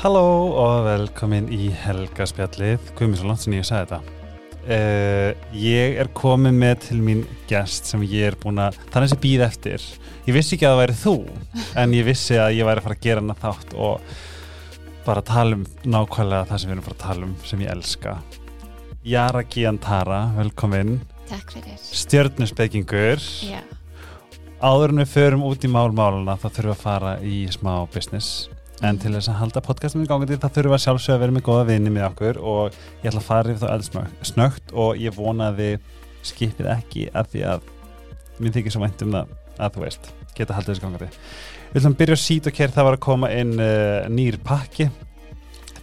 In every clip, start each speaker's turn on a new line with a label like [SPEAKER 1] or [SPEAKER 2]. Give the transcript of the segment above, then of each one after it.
[SPEAKER 1] Halló og velkomin í Helgaspjallið. Guðmur svo langt sem ég sagði þetta. Uh, Ég er komin með til mín gest sem ég er búin að þannig sem býð eftir. Ég vissi ekki að það væri þú en ég vissi að ég væri að fara að gera hana þátt og bara tala um nákvæmlega það sem við erum að fara að tala um sem ég elska. Jara Giantara, velkomin.
[SPEAKER 2] Takk fyrir.
[SPEAKER 1] Stjörnusbyggingur
[SPEAKER 2] Já,
[SPEAKER 1] Áður en við förum út í málmáluna þá þurfum við að fara í smá business en til þess að halda podcastum í gangandi þá þurfum við að sjálfsögja að vera með góða vinni með okkur og ég ætla að fara yfir það alls snögt og ég vona að þið skipið ekki að því að mér þykir svo vænt um það að þú veist, geta haldið þessu gangandi. Við ætlum að byrja sít og kér það var að koma inn uh, nýr pakki.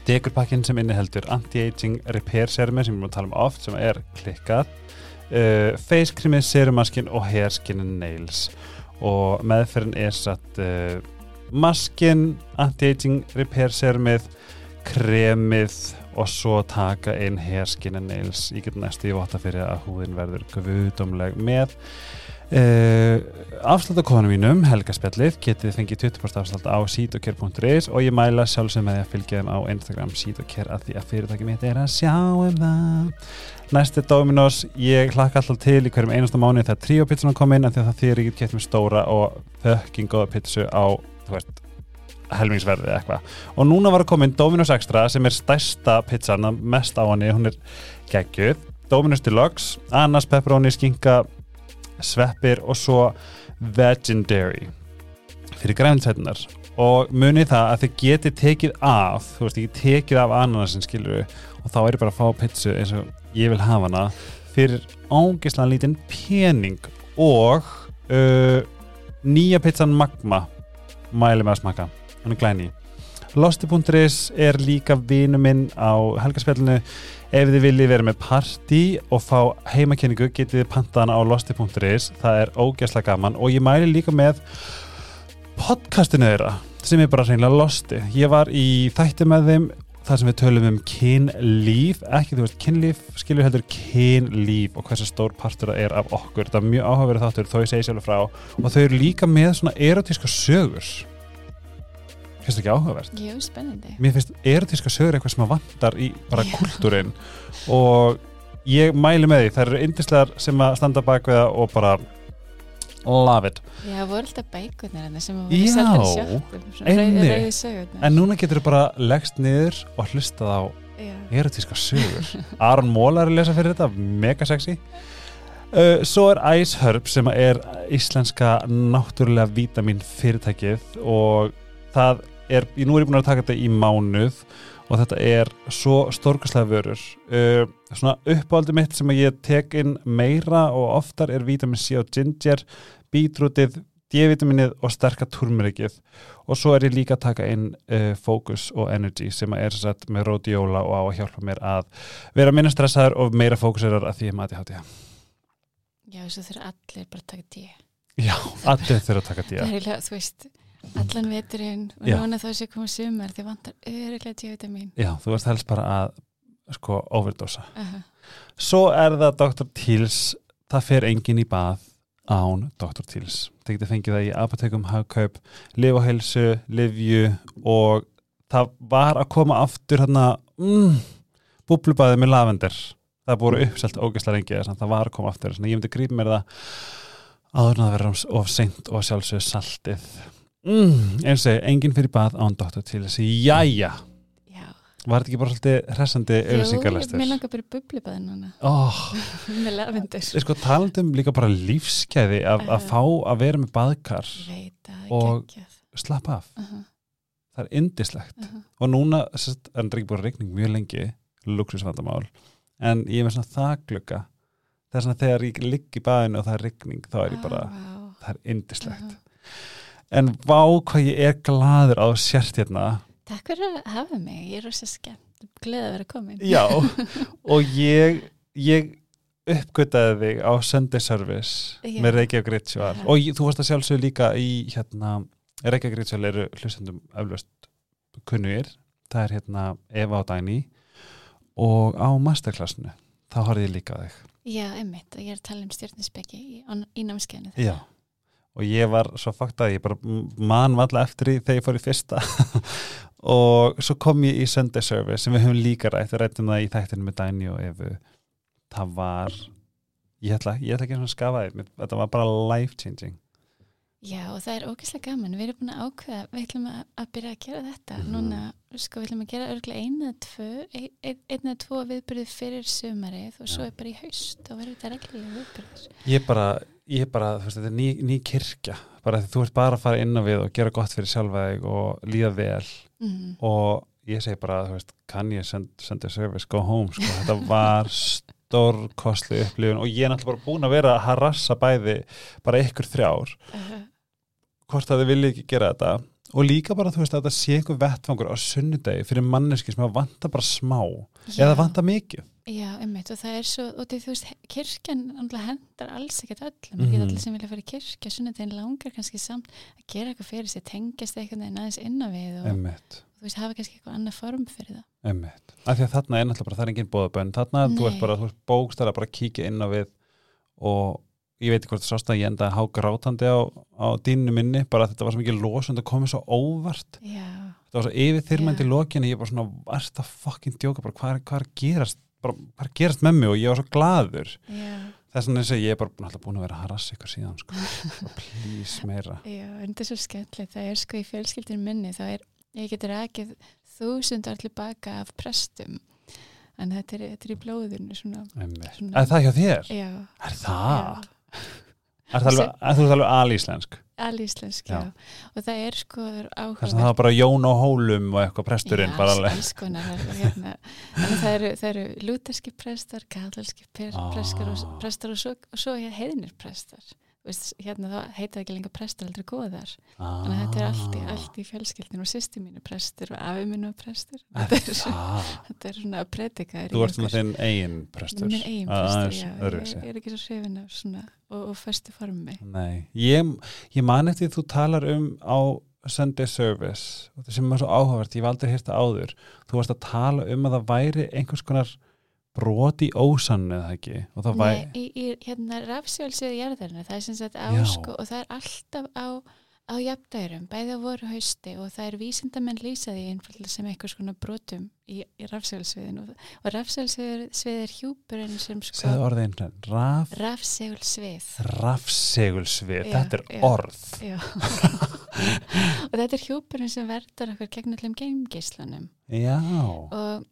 [SPEAKER 1] Dekurpakkin sem inniheldur Anti-Aging Repair Serum sem við erum að tala um oft sem er klikkað. Uh, Face Creamið, Serumaskin og Hair Skin and Nails. Og meðferðin er satt uh, maskinn, anti-aging repair sermið, kremið og svo taka einn herskinna nails. Ég get næstu í vata fyrir að húðin verður guðdómleg með. Uh, afslátt á konu mínum, Helga Spjallið getið fengið 20% afslátt á sitoker.is og ég mæla sjálfsög með því að fylgja þeim á Instagram sitoker að því að fyrirtæki mitt er að sjá um það næsti Dominos, ég hlakka alltaf til í hverjum einasta mánu þegar tríopitsunum kom inn en því að það þýr ég get kæft með stóra og þökking og pitsu á þú veist, helmingsverði eða eitthvað. Og núna var inn Dominos Extra sem er stærsta pizzan, mest á henni hún er geggjuð, Dominos Deluxe Annas, pepperoni, skinka sveppir og svo Vegendary. Fyrir græntsætunar og munið það að þið geti tekið af þú veist, ekki tekið af ananasin skilur og þá er ég bara að fá pizzu eins og ég vil hafa hana fyrir ógislega lítinn pening og uh, nýja pizzan Magma mæli með að smaka, hann er glæni Losti.is er líka vinu minn á helgarspjallinu. Ef þið viljið vera með party og fá heimakenningu getið þið pantaðan á Losti.is það er ógæslega gaman og ég mæli líka með podcastinu þeirra sem er bara reynilega Losti. Ég var í þætti með þeim þar sem við tölum um kynlíf ekki þú veist kynlíf, skilur heldur kynlíf og hversu stór partur það er af okkur. Það er mjög áhugaverið þáttur þó ég segi sjálfur frá. Og þau eru líka með svona erotíska sögur. Finnst það ekki áhugavert?
[SPEAKER 2] jú, spennandi.
[SPEAKER 1] Mér finnst erotíska sögur eitthvað sem að vantar í bara kultúrin. Og ég mæli með því þær eru yndislegar sem að standa bak við það og bara love it.
[SPEAKER 2] Já, voru alltaf sem
[SPEAKER 1] Já,
[SPEAKER 2] voru seldur í sjöppum, svona
[SPEAKER 1] einmitt.
[SPEAKER 2] rauði, rauði sögurnar.
[SPEAKER 1] en núna getur þú bara leggst niður og hlustað á erotíska sögur. Aron Móla er að lesa fyrir þetta, mega sexy. Uh, Svo er Ice Herb sem er íslenska náttúrulega vítamin fyrirtækið og það er, nú er ég búin að taka þetta í mánuð og þetta er svo stórkastlega vörur. Uh, svona uppáldi mitt sem ég tek inn meira og oftar er vítamin C og ginger, bítrútið D-vitaminið og sterka turmerikið og svo er ég líka að taka inn uh, focus og energy sem er satt með rhodiola og á að hjálpa mér að vera minna stressaður og meira fókuserar að því ég mati hátíða.
[SPEAKER 2] já, þessu þurfa allir bara að taka tí.
[SPEAKER 1] Já, allir þurfa að taka
[SPEAKER 2] Það
[SPEAKER 1] díja.
[SPEAKER 2] er eiginlega, þú veist, allan veturinn og núna þá sé koma sumar því vantar öruglega D-vitamin.
[SPEAKER 1] Já, þú veist helst bara að sko overdosa.
[SPEAKER 2] Uh
[SPEAKER 1] Svo er það Dr. Teals, það fer engin í bað án Dr. Teals. Það getur fengið það í apotekum, hagkaup, heilsu, livju og það var að koma aftur hérna, mm, búblubæði með lavender. Það búið uppselt ógæslega lengi þess að það var að koma aftur. Þannig að ég myndi grípa mér það áður en að vera of seint og sjálfsög saltið. Mm, eins og segi, engin fyrir bað án Dr. Teals. Jæja. Var þetta ekki bara svolítið hressandi auðlýsingarlestur?
[SPEAKER 2] mér langar bara í bublibæði núna.
[SPEAKER 1] Oh,
[SPEAKER 2] með lavendur.
[SPEAKER 1] sko talandum líka bara lífskeiði að, að
[SPEAKER 2] Uh-huh.
[SPEAKER 1] fá að vera með baðkar
[SPEAKER 2] Veit að
[SPEAKER 1] Og- slappa af,
[SPEAKER 2] Uh -huh.
[SPEAKER 1] það er indislegt
[SPEAKER 2] Uh -huh.
[SPEAKER 1] og núna sest, er það ekki búin regning mjög lengi luxusvandamál, en ég er með svona þaklugga það er svona þegar ég ligg í baðinu og það er regning þá er ég bara,
[SPEAKER 2] Vá.
[SPEAKER 1] það er indislegt
[SPEAKER 2] Uh-huh.
[SPEAKER 1] en vá hvað ég er gladur á sért hérna
[SPEAKER 2] Takk fyrir að hafa mig, ég er rosa skemmt. Gleð að vera komin.
[SPEAKER 1] Já, og ég ég uppgötaði þig á Sunday Service
[SPEAKER 2] Já.
[SPEAKER 1] með Reykjavík Ritual og ég, þú varst að sjálfsögðu líka í hérna, Reykjavík Ritual eru hlustendum eflaust kunnugir. Það er hérna Eva og Dæni og á masterklassinu þá horfði ég líka þig.
[SPEAKER 2] Já, einmitt, og ég er að tala um stjórninsbeki í, í námskeiðinu
[SPEAKER 1] Já. og ég var svo fakt að ég bara man valla eftir því þegar ég fór í fyrsta og svo kom ég í Sunday Service sem við höfum líka rætt, við rættum það í þættinu með Dæni og Efu það var ég ætla, ég ætla ekki að skafa þið þetta var bara life changing
[SPEAKER 2] Já og það er ógeðslega gaman, við erum búin að ákveða, við ætlum að, að byrja að gera þetta.
[SPEAKER 1] Mhm.
[SPEAKER 2] núna, sko við ætlum að gera örgulega einu eða tvö, ein, ein, einn eða tvo viðbyrðið fyrir sumarið og svo
[SPEAKER 1] Já.
[SPEAKER 2] er bara í haust. Og verður þetta reglulega viðbyrðir.
[SPEAKER 1] ég bara, ég bara, þú veist, þetta er ný, ný kirkja. Bara því þú ert bara að fara inn á við og gera gott fyrir sjálfa þig og líða vel
[SPEAKER 2] Mm.
[SPEAKER 1] og ég segi bara, veist, kann ég send, senda service, go home, sko, þetta var stórkostli upplifun. Og ég er náttúrulega bara búin að vera að harassa bæði bara ykkur þrjár.
[SPEAKER 2] Uh,
[SPEAKER 1] hvort að þið viljið ekki gera þetta. Og líka bara, þú veist, að þetta sé einhver vettfangur á sunnudegi fyrir manneski sem að vanta bara smá. Eða vanta mikið
[SPEAKER 2] Já, einmitt og það er svo, og því þú veist, kirkjan hendar alls ekkert öllum, mm
[SPEAKER 1] Mhm.
[SPEAKER 2] -hmm. allir sem vilja fara í kirkja, sunnudegin langar kannski samt að gera eitthvað fyrir sig, tengjast eitthvað neginn aðeins inn á við og
[SPEAKER 1] emmitt,
[SPEAKER 2] þú veist, hafa kannski eitthvað annað form fyrir það.
[SPEAKER 1] emmitt af því að þarna er náttúrulega bara, það er engin bóðabönn þarna, þú ert bara, þú ert bókstæðlega bara að kíkja inn á við og ég veit ekki hvort það sást að ég enda að há grátandi á, á dýninu minni, bara þetta var svo mikið losund að komið svo óvart.
[SPEAKER 2] Já,
[SPEAKER 1] þetta var svo yfirþyrmandi í lokinni ég bara svona, varst að fucking djóka er, hvað er að gerast bara, hvað að gerast með mig og ég var svo glaður
[SPEAKER 2] já,
[SPEAKER 1] þess vegna þess að ég er bara náttúrulega búin að vera að harassa ykkur síðan sko. Bara please meira
[SPEAKER 2] já, en þetta er svo skemmtilegt, það er sko í fjölskyldinu minni, þá er, ég getur ekki þúsundar tilbaka af prestum, en þetta er, þetta er í blóðinu svona. Svona-
[SPEAKER 1] er það hjá þér?
[SPEAKER 2] já,
[SPEAKER 1] er það?
[SPEAKER 2] já.
[SPEAKER 1] Þú ert alveg alíslensk
[SPEAKER 2] alíslensk,
[SPEAKER 1] Já.
[SPEAKER 2] já. og það er sko áhugavert
[SPEAKER 1] þess að það var bara Jón á hólum og eitthvað presturinn
[SPEAKER 2] Já, alls konar hérna, það eru, það eru lúterski prestar, kathalski
[SPEAKER 1] Ah.
[SPEAKER 2] prestar og, prestar og svo, og svo heiðnir prestar veist, hérna þá heita ekki lengur prestar aldrei góðar þannig að þetta er allt í,
[SPEAKER 1] Ah.
[SPEAKER 2] allt í fjölskyldinu og sýsti mínu prestur og afi mínu prestur. Þetta er,
[SPEAKER 1] það?
[SPEAKER 2] þetta er svona að predika
[SPEAKER 1] þú ert svona þinn eigin prestur.
[SPEAKER 2] Minn eigin
[SPEAKER 1] Aðeins
[SPEAKER 2] prestur, já, ég, ég er ekki svo hrifin af svona og, og föstu formi.
[SPEAKER 1] Nei, ég, ég man eftir þú talar um á Sunday Service og það sem er svo áhugavert, ég hef aldrei hýrt það áður. Þú varst að tala um að það væri einhvers konar brot í ósannu eða ekki
[SPEAKER 2] Nei, í, í hérna rafsjálfsöðu jarðarinu, það er sem sagt á
[SPEAKER 1] Já.
[SPEAKER 2] sko og það er alltaf á á jafndærum, bæði á voru hausti og það er vísindamenn lýsaði einfallega sem einhvers konar brotum í, í rafsjálfsviðinu og, og rafsjálfsvið er hjúpurinn sem
[SPEAKER 1] segðu
[SPEAKER 2] sko
[SPEAKER 1] orðið einu raf,
[SPEAKER 2] rafsjálfsvið
[SPEAKER 1] rafsegulsvið,
[SPEAKER 2] Já,
[SPEAKER 1] þetta er
[SPEAKER 2] já.
[SPEAKER 1] orð
[SPEAKER 2] Já. og þetta er hjúpurinn sem verður okkur gegn allum geimgeislunum
[SPEAKER 1] já,
[SPEAKER 2] og,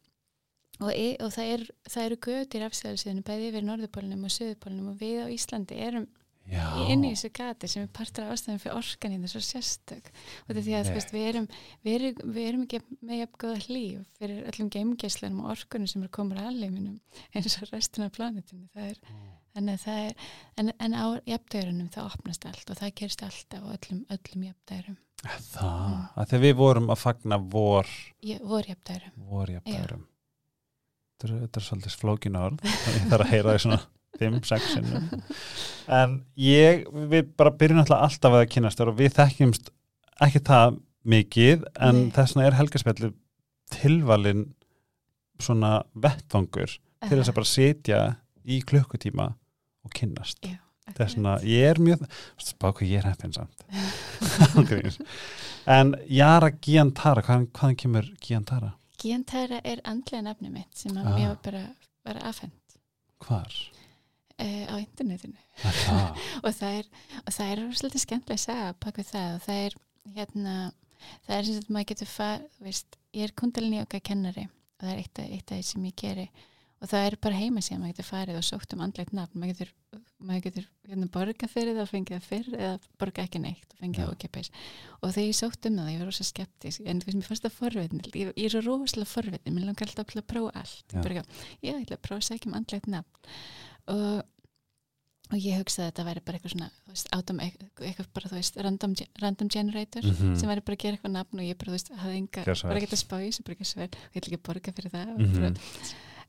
[SPEAKER 2] og, e, og það, er, það eru göti í rafsjálfsviðinu bæði yfir norðupólunum og söðupólunum og við á Íslandi erum inn í þessu gati sem er partur af ástæðum fyrir orkan í þessu sérstök. Og þetta er því að veist, við, erum, við, erum, við erum ekki með jafn góða hlýf fyrir öllum geimgeislunum og orkunum sem er komur að alheiminum eins og restina af planetinu það er, en, það er, en, en á jafndærunum það opnast allt og það gerist alltaf á öllum, öllum jafndærum
[SPEAKER 1] það,
[SPEAKER 2] Mm.
[SPEAKER 1] að þegar við vorum að fagna vor,
[SPEAKER 2] vor jafndærum
[SPEAKER 1] vor jafnærum þetta er, svolítið flókin orð. Ég þarf að heyra því svona 5-6 sinnum. En ég, við bara byrjum alltaf alltaf að kynast og við þekkjumst ekki það mikið en
[SPEAKER 2] Nei.
[SPEAKER 1] þess vegna er helgarspjallu tilvalin svona vettfangur til þess að bara setja í klukkutíma og kynnast.
[SPEAKER 2] Já,
[SPEAKER 1] þess vegna, ég er mjög spá hvað ég er heppin samt. En Jara Giantara hvaðan, hvaðan kemur Giantara?
[SPEAKER 2] Giantara er andlega nafni mitt sem að
[SPEAKER 1] Ah.
[SPEAKER 2] mér var bara var afhend
[SPEAKER 1] hvar?
[SPEAKER 2] uh, á internetinu
[SPEAKER 1] Er
[SPEAKER 2] og það er, og það er svolítið skemmtilega að segja bak við það og það er hérna, það er sem sagt maður getur far, veist, ég er kundalini okkar kennari og það er eitt af, því sem ég geri og það er bara heima síðan maður getur farið og sótt um andlegt nafn. Maður getur, maður getur hérna, borga fyrir það og fengið það fyrr eða borga ekki neitt og fengið það okkipis og þegar ég sótt um það, ég var rosa skeptisk en þú veist, mér fannst það forvitni ég, ég er rosalega forvitni, mér langar alltaf að prófa allt.
[SPEAKER 1] Já.
[SPEAKER 2] ég, ætla að prófa að segja um andlegt nafn. Og og ég hugsaði að þetta væri bara eitthvað svona veist, átum, eitthvað bara, þú veist, random, random generator
[SPEAKER 1] Mhm.
[SPEAKER 2] sem væri bara að gera eitthvað nafn og ég bara, þú veist,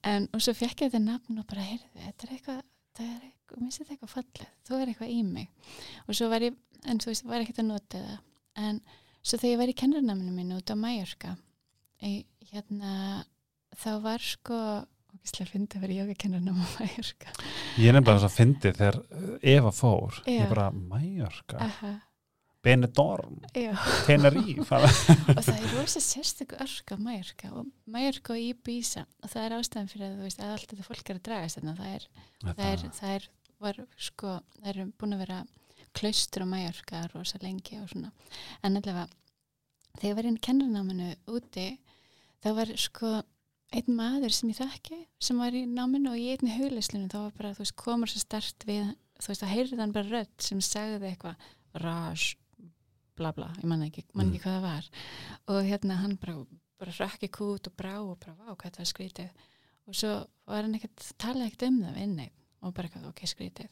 [SPEAKER 2] bara bara bara, en, og svo fekk ég þetta nafn og bara, heyrðu, þetta er eitthvað það er eitthvað, mér finnst þetta eitthvað fallið þú er eitthvað í mig. Og svo var ég, en þú veist, var ekkert að nota það. En svo þegar ég var í kennarnaminu mínu út á í, hérna, þá var sko ógislega fyndi að vera jógakennarnam á Mallorca.
[SPEAKER 1] Ég er nefnilega þess að fyndi þegar uh, Eva fór. Ég bara, Mæjorka
[SPEAKER 2] Aha.
[SPEAKER 1] Benidorm,
[SPEAKER 2] já.
[SPEAKER 1] Tenerife
[SPEAKER 2] og það er rosa sérstöku örk á Mallorca og Mallorca og Ibiza. Og það er ástæðan fyrir að þú veist að allt þetta fólk er að dragast þarna. Það er, það er, það er, var sko það er búin að vera klaustur á Mallorca rosa lengi og svona. En allavega þegar ég var inn í kennarnáminu úti þá var sko einn maður sem ég þekki sem var í náminu og í einni hugleislinu þá var bara, þú veist, komur svo stert við þú veist, það heyrði hann bara rödd sem sagði eitthvað, rás bla bla, ég manna ekki, mann ekki hvað það var. Og hérna hann bara bara rökki kút og brá og bara vá, hvað það var skrítið. Og svo var hann ekkert tala ekkert um það við inni og bara eitthvað, ok, skrítið.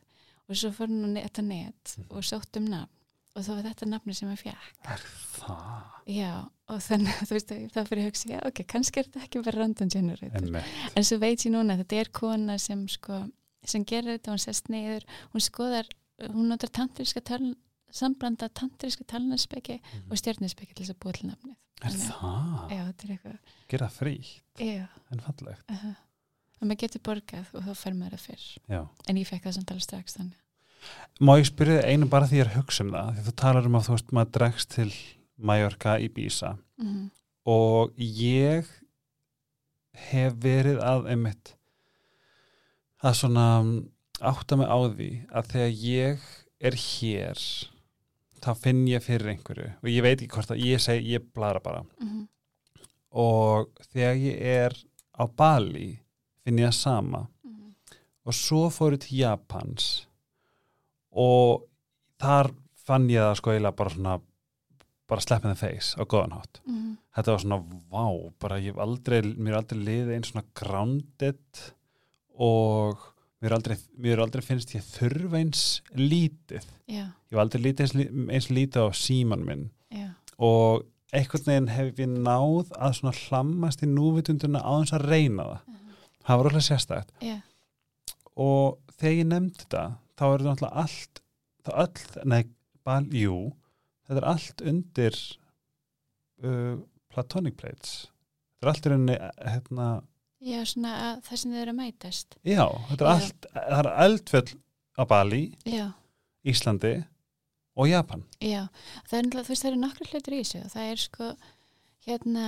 [SPEAKER 2] Og svo fór hann á þetta net og sótt um nafn. Og þá var þetta nafni sem hann fjekk
[SPEAKER 1] Er það?
[SPEAKER 2] Já, og þannig að þú veist það fyrir að hugsa, já ok, kannski er þetta ekki bara random generator,
[SPEAKER 1] Einmitt.
[SPEAKER 2] en svo veit ég núna þetta er kona sem sko sem gerir þetta, hún sest niður, hún skoðar hún notar tantriska samblanda tantriska talnarspeki og stjörnarspeki til þess að búa til nafnið.
[SPEAKER 1] Er
[SPEAKER 2] Þannig að-
[SPEAKER 1] það?
[SPEAKER 2] Já, þetta er eitthvað
[SPEAKER 1] Gera frí,
[SPEAKER 2] Já,
[SPEAKER 1] en fallegt.
[SPEAKER 2] Uh -huh. og maður getur borgað og þá fær maður það fyrr.
[SPEAKER 1] Já.
[SPEAKER 2] En ég fekk það samt alveg strax þannig.
[SPEAKER 1] Má ég spyrja þig einu bara því ég er hugsa um það? Því þú talar um að þú veist maður dregst til Mallorca í Bísa
[SPEAKER 2] mm -hmm.
[SPEAKER 1] og ég hef verið að einmitt að svona átta mig á því að þegar ég er hér þá finn ég fyrir einhverju og ég veit ekki hvort að ég segi, ég blara bara
[SPEAKER 2] Mm -hmm.
[SPEAKER 1] og þegar ég er á Bali finn ég það sama
[SPEAKER 2] Mhm.
[SPEAKER 1] og svo fóru til Japans og þar fann ég það sko eiginlega bara svona bara sleppin the face á góðan hátt
[SPEAKER 2] Mhm.
[SPEAKER 1] þetta var svona vá, bara ég hef aldrei mér aldrei liðið einn svona grounded og mér er aldrei, mér aldrei finnst ég þurfa eins lítið.
[SPEAKER 2] Já,
[SPEAKER 1] ég hef aldrei lítið eins, eins lítið á síman minn.
[SPEAKER 2] Já,
[SPEAKER 1] og einhvern veginn hef ég náð að svona hlammast í núvitunduna á þess að reyna það. Það var alveg sérstætt
[SPEAKER 2] já,
[SPEAKER 1] og þegar ég nefndi þetta þá er þetta náttúrulega allt það öll, nei, bal, jú þetta er allt undir uh, platonic plates. Þetta er allt í rauninni hérna,
[SPEAKER 2] já, svona að það sem þau eru að mætast
[SPEAKER 1] já, þetta er
[SPEAKER 2] Já.
[SPEAKER 1] allt það er eldfjöll á Bali
[SPEAKER 2] Já,
[SPEAKER 1] Íslandi og Japan
[SPEAKER 2] Já, það er náttúrulega, þú veist, það eru nokkru hlutur í þessu og það er sko, hérna,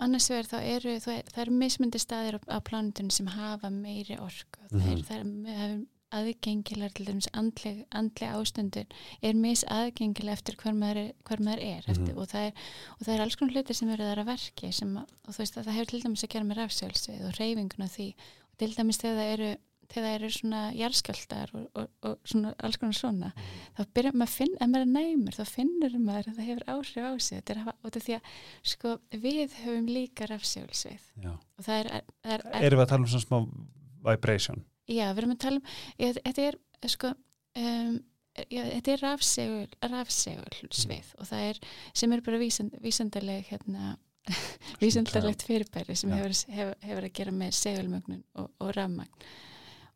[SPEAKER 2] annars vegar þá eru, það er, eru mismundi staðir á, á plánutunum sem hafa meiri orku. Það er,
[SPEAKER 1] Mhm.
[SPEAKER 2] það er, það er aðgengilegar til dæmis andleg, andleg ástundur er mis aðgengilega eftir hver maður er, hver maður er eftir,
[SPEAKER 1] Mhm.
[SPEAKER 2] og, það er, og það er alls konar hlutir sem eru þar að verki sem, og þú veist að það hefur til dæmis að gera með rafsjálfsvið og reyfingun af því. Og til dæmis þegar það eru þegar það eru svona jarðskjaldar og, og, og svona alls konar svona þá byrjar maður að finna, ef maður er næmur þá finnur maður að það hefur áhrif á sig. Þetta er hafa- út af því að sko við höfum líka rafsjálfsvið
[SPEAKER 1] já.
[SPEAKER 2] og það er, er,
[SPEAKER 1] erum við að tala um svona smá vibration
[SPEAKER 2] já, við erum að tala um þetta er sko um, já, þetta er rafsegul rafsegulsvið og það er sem er bara vísand, vísandaleg hérna vísandalegt fyrirbæri sem hefur, hefur, hefur að gera með segulmögnun og, og rafmagn.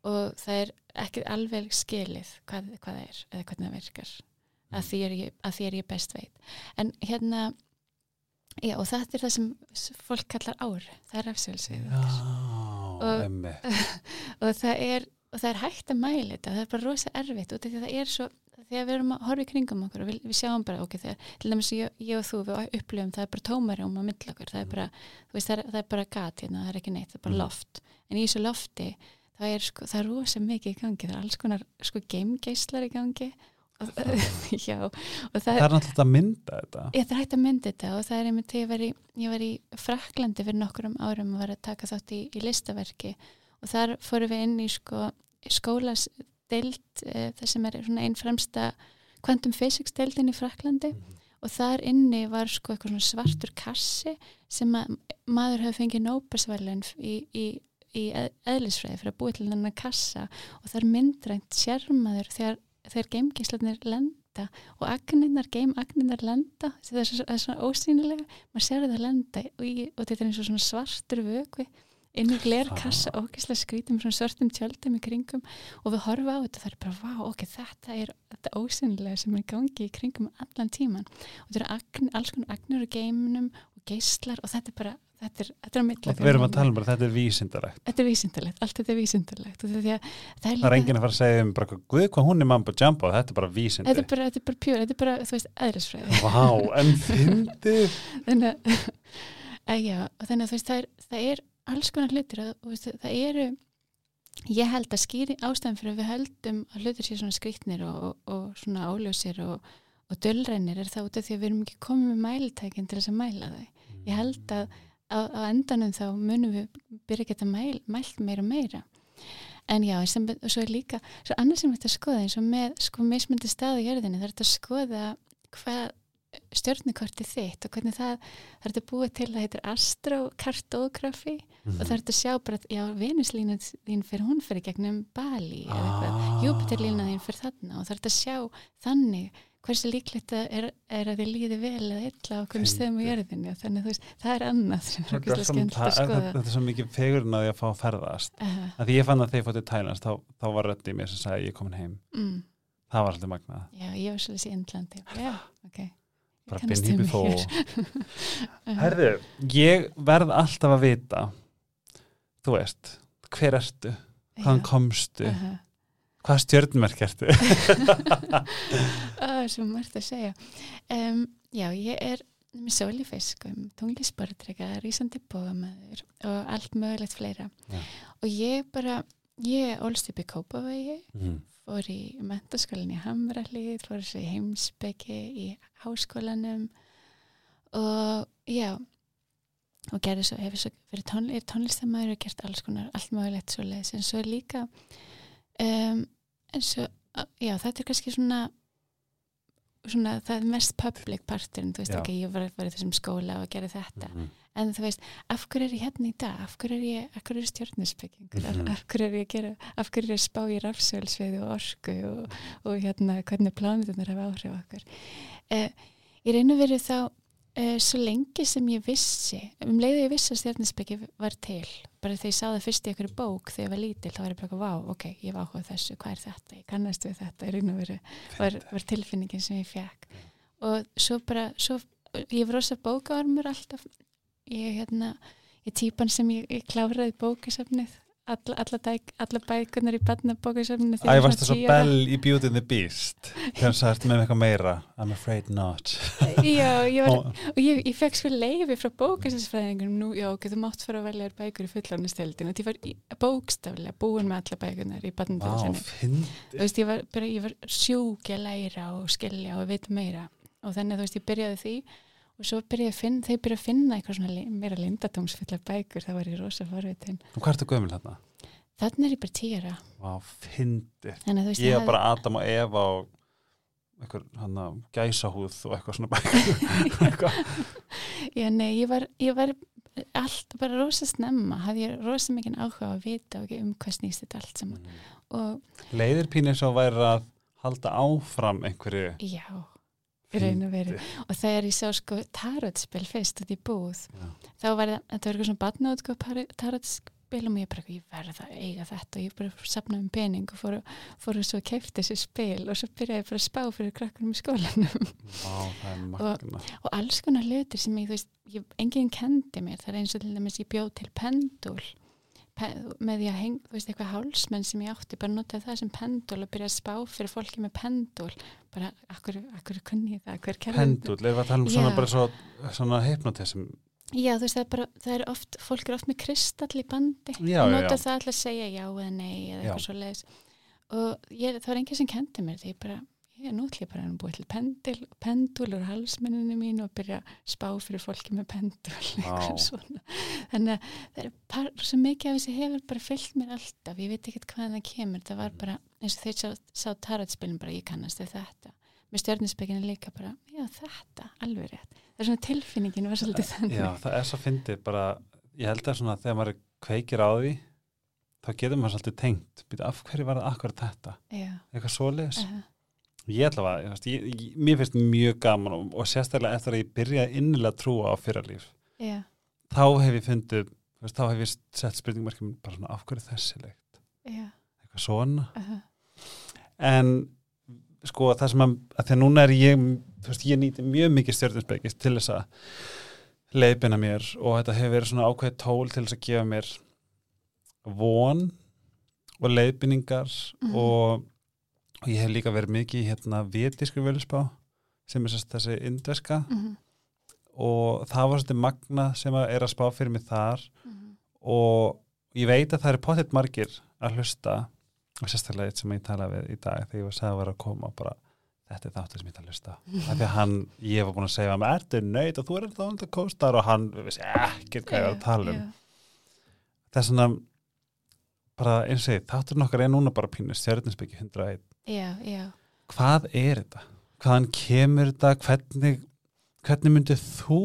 [SPEAKER 2] Og það er ekki alveg skilið hvað, hvað það er eða hvernig það virkar. Að því, ég, að því er ég best veit. En hérna já, og þetta er það sem fólk kallar ár. Það er rafsegulsvið
[SPEAKER 1] já,
[SPEAKER 2] Og- og það er og það er hægt að mæla þetta, það er bara rosa erfitt að það er svo, þegar við erum að horfa í kringum okkur og við, við sjáum bara, ok, þegar til dæmis ég, ég og þú, við upplifum það er bara tómari um að myndla okkur, það er bara þú veist, það er, það er bara gat hérna, það er ekki neitt, það er bara
[SPEAKER 1] Mhm.
[SPEAKER 2] loft, en í þessu lofti það er sko, það er rosa mikið í gangi það er alls konar, sko, geimgeislar í gangi og, já, það
[SPEAKER 1] það er náttúrulega að mynda þetta.
[SPEAKER 2] Ég er hægt að mynda þetta og það er einmitt þegar ég ég var í Fraklandi fyrir nokkurum árum og var að taka þátt í, í listaverki og þar fórum við inn í sko, skólasdeild e, það sem er einn fremsta quantum physics deildin í Fraklandi og þar inni var sko svartur kassi sem að maður hefði fengið nóbasverlun í, í, í eð- eðlisfræði fyrir að búið til þennan kassa og það er myndrænt sérmaður þegar, þegar geimgeislarnir lenda og agninnar, geimagninnar lenda. Það er, svo, það er svona ósýnilega maður sér það lenda í, og þetta er eins og svona svartur vökvi inn í glerkassa og ógeðslega skrítum svona svörtum tjöldum í kringum. Og við horfa á þetta það er bara, vá, ok, þetta er þetta ósynlega sem er gangi í kringum allan tíman og þetta eru agn, alls konar agnur og geiminum og geislar og þetta er bara, þetta er, þetta er að
[SPEAKER 1] og við erum að tala um bara þetta er vísindalegt
[SPEAKER 2] Þetta er vísindalegt, allt þetta er að það er
[SPEAKER 1] það er enginn að fara að segja um bara guð hvað hún er mambo jumbo, þetta er bara vísindi.
[SPEAKER 2] Þetta er bara, þetta er bara pjúr, þetta er bara, þú veist, eðlisfræði.
[SPEAKER 1] Vá, en fyndið.
[SPEAKER 2] Þannig að, að já, þannig að þú veist, það er, það er alls konar hlutir þú veist, það eru ég held að skýri ástæðan fyrir að við höldum að hlutir sér svona skrýtnir og, og, og svona óljósir og, og dölrænir er það út af því að við erum ekki komið með mælitækin til þess að mæla þau. Ég held að á, á endanum þá munum við byrja að geta mæl, mælt meira og meira en já, sem, og svo er líka svo annars sem þetta skoða eins og með sko mismundi stað í jörðinni, það er þetta að skoða hvað stjórnukortið þitt og hvernig það, það er þetta búið til að heitir astrokartografi
[SPEAKER 1] Mhm.
[SPEAKER 2] og það er þetta að sjá bara, já, Venuslínan þín fyrir hún fyrir gegnum Bali eða
[SPEAKER 1] Ah.
[SPEAKER 2] eitthvað, Júpiterlínan þín fyrir þarna og það er þetta að sjá þannig hversu líklegt er, er að þið líði vel eða illa á hvernig stöðum jörðinni. Og þannig þú veist, það er annað sem er okkur skemmt að skoða.
[SPEAKER 1] þetta er svo mikið fegurinn að ég að fá að ferðast.
[SPEAKER 2] Uh,
[SPEAKER 1] að því ég fann að þegar ég fótt í Thailands þá, þá var rödd í mér sem sagði ég er komin heim.
[SPEAKER 2] Mm,
[SPEAKER 1] það var alltaf magnað.
[SPEAKER 2] Já, ég var svolítið í Indlandi. Já, ok. Ég
[SPEAKER 1] bara binn
[SPEAKER 2] við
[SPEAKER 1] hýpi
[SPEAKER 2] mig
[SPEAKER 1] þó. Herðu, ég verð alltaf að vita þú veist, hver ertu? Hvaðan komstu,
[SPEAKER 2] aha.
[SPEAKER 1] Hvað stjörnmerk ertu
[SPEAKER 2] Það er svo margt að segja um, Já, ég er með sól í fiskum, tunglisborðrega rísandi bóðamæður og allt mögulegt fleira
[SPEAKER 1] Já.
[SPEAKER 2] og ég bara, ég ólst upp í Kópavegi
[SPEAKER 1] mm.
[SPEAKER 2] fór í mentaskólan í Hamralið, fór þessu í heimsbyggi í háskólanum og já og gerði svo, hefur svo verið tón, er tónlistamæður og gert alls konar, allt mögulegt svo leiðis, en svo líka um, en svo já, þetta er kannski svona svona, það er mest public parturinn, þú veist
[SPEAKER 1] Já.
[SPEAKER 2] ekki, ég var, var í þessum skóla og gerði þetta
[SPEAKER 1] Mm.
[SPEAKER 2] en þú veist, af hverju er ég hérna í dag af hverju er ég, af hverju er stjórnusbyggingur
[SPEAKER 1] Mhm.
[SPEAKER 2] af hverju er ég að gera, af hverju er ég spá í rafsölsveiði og orku og, og hérna hvernig plánutunar hafa áhrif okkur eh, ég reyna verið þá eh, svo lengi sem ég vissi um leiðu ég vissi að stjórnusbyggi var til bara þegar ég sá það fyrst í einhverju bók þegar ég var lítil, þá var ég bara, eitthvað, vá, ok, ég var áhugað þessu, hvað er þetta, ég kannast við þetta ég reyna verið, var, var tilfinningin sem ég fekk og svo bara svo, ég var rosa bókaormur alltaf. Ég hérna ég típan sem ég, ég kláraði bókasafnið alla, alla, alla bækunar í barnabókasafninu
[SPEAKER 1] Æ, varst það svo Bell í Beauty and the Beast þegar það ert með eitthvað meira? I'm afraid not.
[SPEAKER 2] Já, ég var,
[SPEAKER 1] og,
[SPEAKER 2] ég, ég fekk svo leifi frá bókasinsfræðingunum nú, já, ok, þú mátt fara að velja bækur í fullorðnistildin og ég var bókstaflega búin með alla bækunar í
[SPEAKER 1] fyndi
[SPEAKER 2] þú veist, ég var, var sjúk að læra og skilja og vita meira. Og þannig, þú veist, ég byrjaði því og svo byrjaði að finna, þegar ég byrjaði að finna eitthvað svona meira lindatómsfullar bækur, það var ég rosa forvitin.
[SPEAKER 1] Og hvað ertu gömul þarna?
[SPEAKER 2] Þannig er ég bara veist,
[SPEAKER 1] Ég var bara Adam og Eva og eitthvað hann að gæsahúð og eitthvað svona bækur.
[SPEAKER 2] Já, nei, ég var, ég var allt bara rosa snemma, hafði ég rosa mikið áhuga að vita og um hvað snýst þetta allt saman. Og
[SPEAKER 1] Leiðir pínir svo væri að halda áfram einhverju
[SPEAKER 2] já, í raun og veru. Og þegar ég sá sko tarotspil fyrst út í búð,
[SPEAKER 1] Já.
[SPEAKER 2] þá var það, þetta var eitthvað svona batnaðutgóð tarotspil og ég bara, ég verða að eiga þetta. Og ég bara sapnaði um pening og fór, fór og svo að kefti þessi spil og svo byrjaði ég bara að spá fyrir krakkunum í skólanum.
[SPEAKER 1] Vá, magna
[SPEAKER 2] og alls konar hlutir sem ég, þú veist, ég, enginn kendi mér, það er eins og til dæmis ég bjóð til pendul pe, með því að heng, þú veist, eitthvað hálsmenn sem ég átti, bara notaði það sem pendul og byrjaði að spá fyrir fólki með pendul bara, akkur, akkur kunni það, hver kerði
[SPEAKER 1] Pendul, erum við að tala um svona
[SPEAKER 2] Já.
[SPEAKER 1] bara svo, svona hypnotism
[SPEAKER 2] Já, þú veist, það er bara, það er oft, fólk er oft með kristall í bandi
[SPEAKER 1] Já,
[SPEAKER 2] og
[SPEAKER 1] já,
[SPEAKER 2] nota
[SPEAKER 1] já.
[SPEAKER 2] það alltaf að segja já eða nei eða eitthvað svo leiðis og ég, það var enginn sem kendi mér því ég bara, ég er nútlið bara að búið til pendul, pendul úr halsmenninu mín og byrja að spá fyrir fólki með pendul þannig að það er par, svo mikið af þessi hefur bara fyllt mér alltaf, ég veit ekkert hvað það kemur. Það var bara, eins og þeir sá, sá tarotspilin bara, ég kannast við þetta. Með stjörnispekinu líka bara, já þetta alveg rétt, það er svona tilfinningin var svolítið þannig.
[SPEAKER 1] Já, það er svo fyndið bara, ég held að svona þegar maður kveikir á því þá getur maður svolítið tengt. Af hverju var það akkur þetta,
[SPEAKER 2] já,
[SPEAKER 1] eitthvað svoleiðis.
[SPEAKER 2] Uh,
[SPEAKER 1] ég ætla að, ég, ég, mér finnst mjög gaman og, og sérstaklega eftir að ég byrjaði innilega að trúa á fyrralíf
[SPEAKER 2] já,
[SPEAKER 1] þá hef ég fundið, veist, þá hef ég sett spurningmarkjum bara svona af hverju þessi leikt
[SPEAKER 2] já.
[SPEAKER 1] Eitthvað svona.
[SPEAKER 2] Uh,
[SPEAKER 1] en sko það sem að, að því að núna er ég veist ég nýti mjög mikið stjórninsbyggist til þess að leiðbina mér og þetta hefur verið svona ákveðið tól til þess að gefa mér von og leiðbinningar
[SPEAKER 2] Mhm.
[SPEAKER 1] og, og ég hef líka verið mikið hérna vétískri völusbá sem er sérst þessi indverska.
[SPEAKER 2] Mhm,
[SPEAKER 1] og það var svolítið magna sem að er að spá fyrir mig þar.
[SPEAKER 2] Mhm,
[SPEAKER 1] og ég veit að það eru pottitt margir að hlusta og sérstaklega eitt sem ég talaði við í dag þegar ég var að segja að vera að koma og bara þetta er þáttur sem ég ætla að hlusta. Af því að hann, ég var búin að segja að maður ertu nöyt og þú er alltaf the coastar og hann vissi ekkert hvað ég var að tala um.
[SPEAKER 2] Já,
[SPEAKER 1] það er svona bara eins og því, þátturinn okkar er núna bara pínu stjörninsbyggi 101
[SPEAKER 2] já, já,
[SPEAKER 1] hvað er þetta? hvaðan kemur þetta? hvernig, hvernig myndið þú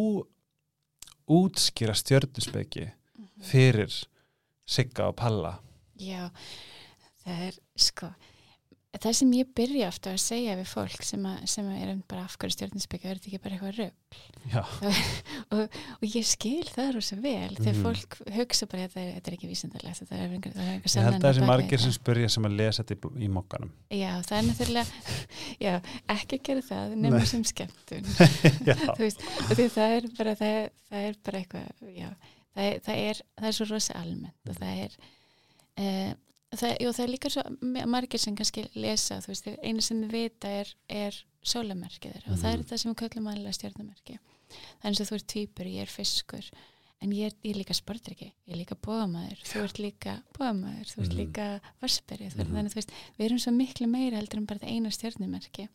[SPEAKER 1] útskýra stjörninsbyggi
[SPEAKER 2] mhm.
[SPEAKER 1] fyrir Sigga og Palla
[SPEAKER 2] já, það er sko, það sem ég byrja ofta að segja við fólk sem, að, sem að er bara af hverju stjórninsbyggja, er þetta ekki bara eitthvað rögg
[SPEAKER 1] já,
[SPEAKER 2] og ég skil það rosa vel þegar
[SPEAKER 1] Mhm.
[SPEAKER 2] fólk hugsa bara þetta er, þetta er ekki vísindalegt þetta er það er einhver
[SPEAKER 1] ég held að
[SPEAKER 2] bak við
[SPEAKER 1] margir sem spurja sem að lesa þetta í, í mokkanum.
[SPEAKER 2] Já, það er náttúrulega já, ekki gera það nema sem skemmtun. Veist, og það er bara það er, það er bara eitthvað það, er, það, er, það er svo rosa almennt og það er uh, það, jú, það er líka svo margir sem kannski lesa, þú veist, einu sem þið vita er, er sólamerkið þeirra og það er
[SPEAKER 1] Mhm.
[SPEAKER 2] það sem við köllum aðlega stjórnumerki það er eins og þú ert týpur, ég er fiskur en ég er, ég er líka sportryggi ég er líka bóðamæður, þú ert líka bóðamæður, þú ert
[SPEAKER 1] Mhm.
[SPEAKER 2] líka varsberi mm
[SPEAKER 1] Mhm.
[SPEAKER 2] þannig að þú veist, við erum svo miklu meira heldur en bara það eina stjórnumerki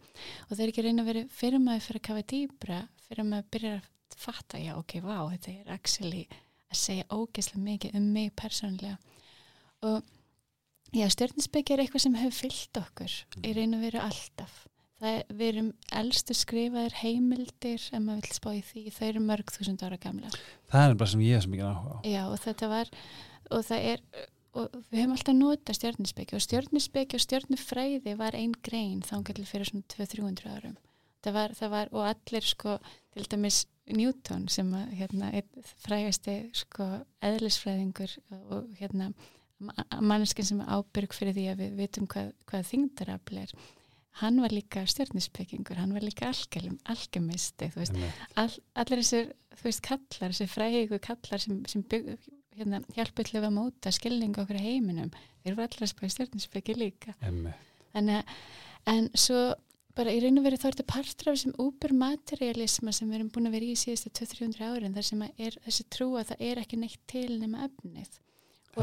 [SPEAKER 2] og það er ekki að reyna að vera fyrir maður fyrir að kafa dýbra fyrir maður byrjar að fatta já ok, vá, þetta er actually að segja ógeðslega mikið um mig persónlega og já, stjórninsbyggja er eitthvað sem hefur fyllt okkur í og veru alltaf. Það er, við erum elstu skrifaðir heimildir ef maður vil spá í því, þau eru mörg þúsund ára gamla
[SPEAKER 1] það er bara sem ég hef sem ekki áhuga á.
[SPEAKER 2] Já, og þetta var og það er, og við höfum alltaf notað stjörninsbyggja og stjörninsbyggja og stjörnufræði var ein grein þangar fyrir svona 200-300 árum. Það var, það var, og allir sko til dæmis Newton sem að hérna, einn frægasti sko eðlisfræðingur og hérna manneskinn sem ábyrg fyrir því að við vitum hvað, hvað þingdarafl er hann var líka stjörninsbyggingur hann var líka
[SPEAKER 1] Einmitt.
[SPEAKER 2] all, allir þessir þú veist kallar, þessir frægu kallar sem, sem bygg, hérna, hjálpa til að móta skilningu okkur heiminum þeir voru allir að spæði stjórninsbyggi líka. En, en svo bara í raun og veru þá er þetta partur af þessum úbermaterialisma sem við erum búin að vera í síðustu 200-300 árin þar sem er þessi trú að það er ekki neitt til nema efnið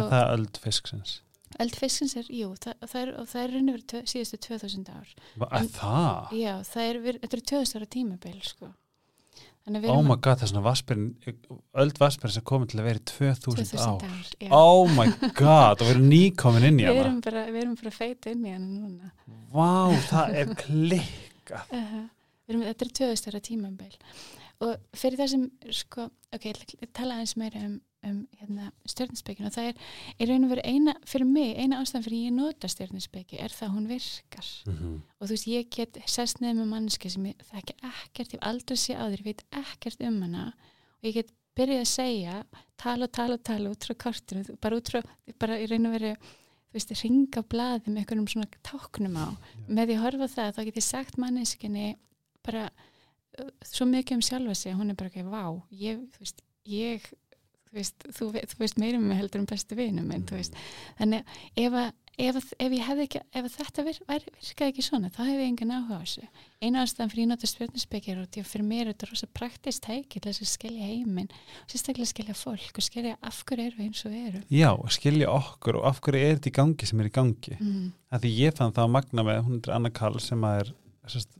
[SPEAKER 1] er það öld fisksins.
[SPEAKER 2] Eldfiskins er, jú, það, það er, og það er raun og tvö, síðustu 2000 ár.
[SPEAKER 1] Er það?
[SPEAKER 2] já, það er, við- þetta er 2000 ára tímabil sko. Við
[SPEAKER 1] oh my god, það er svona vaspirinn öld vaspirinn sem komið til að vera í 2000,
[SPEAKER 2] 2000
[SPEAKER 1] ár.
[SPEAKER 2] ár já.
[SPEAKER 1] oh my god, og við erum nýkomin inn í
[SPEAKER 2] við
[SPEAKER 1] hana.
[SPEAKER 2] erum bara, við erum bara feit inn í hana núna.
[SPEAKER 1] Vá, það er klikkað.
[SPEAKER 2] Uh við erum, þetta er 2000 ára tímabil. Og fyrir það sem sko, ok, ég tala aðeins meira um, um hérna, stjórninsbyggin og það er veru eina, fyrir mig, eina ástæðan fyrir ég nota stjórninsbyggi er það að hún virkar.
[SPEAKER 1] Mhm.
[SPEAKER 2] og þú veist, ég get sest neð með manneski sem ég þekki ekkert, ég hef aldrei sé á þér, ég veit ekkert um hana. Og ég get byrjað að segja tala og tala og tala út frá kortinu bara út frá, bara í raun og veru þú veist, ringa blaði með einhverjum svona táknum á, með því að horfa það þá get ég sagt manneskinni bara uh, svo mikið um sjálfa sig hún er bara ekki, vá, ég þú veist, ég þú veist, þú, þú veist meira um mig heldur um bestu vinum minn, þú veist. Þannig að ef, ef, ef ekki ef þetta vir, vir, virkaði ekki svona þá hef ég engan áhuga á þessu. Eina ástæðan fyrir ég nota spjörnusbyggjar og því að fyrir mér er þetta rosa praktist tæki til þess að skilja heiminn og sérstaklega skilja fólk og skilja af hverju eru eins og við erum.
[SPEAKER 1] Já, skilja okkur og af hverju er þetta í gangi sem er í gangi.
[SPEAKER 2] Mm.
[SPEAKER 1] að því ég fann það að magna með hún er Anna Kall sem er,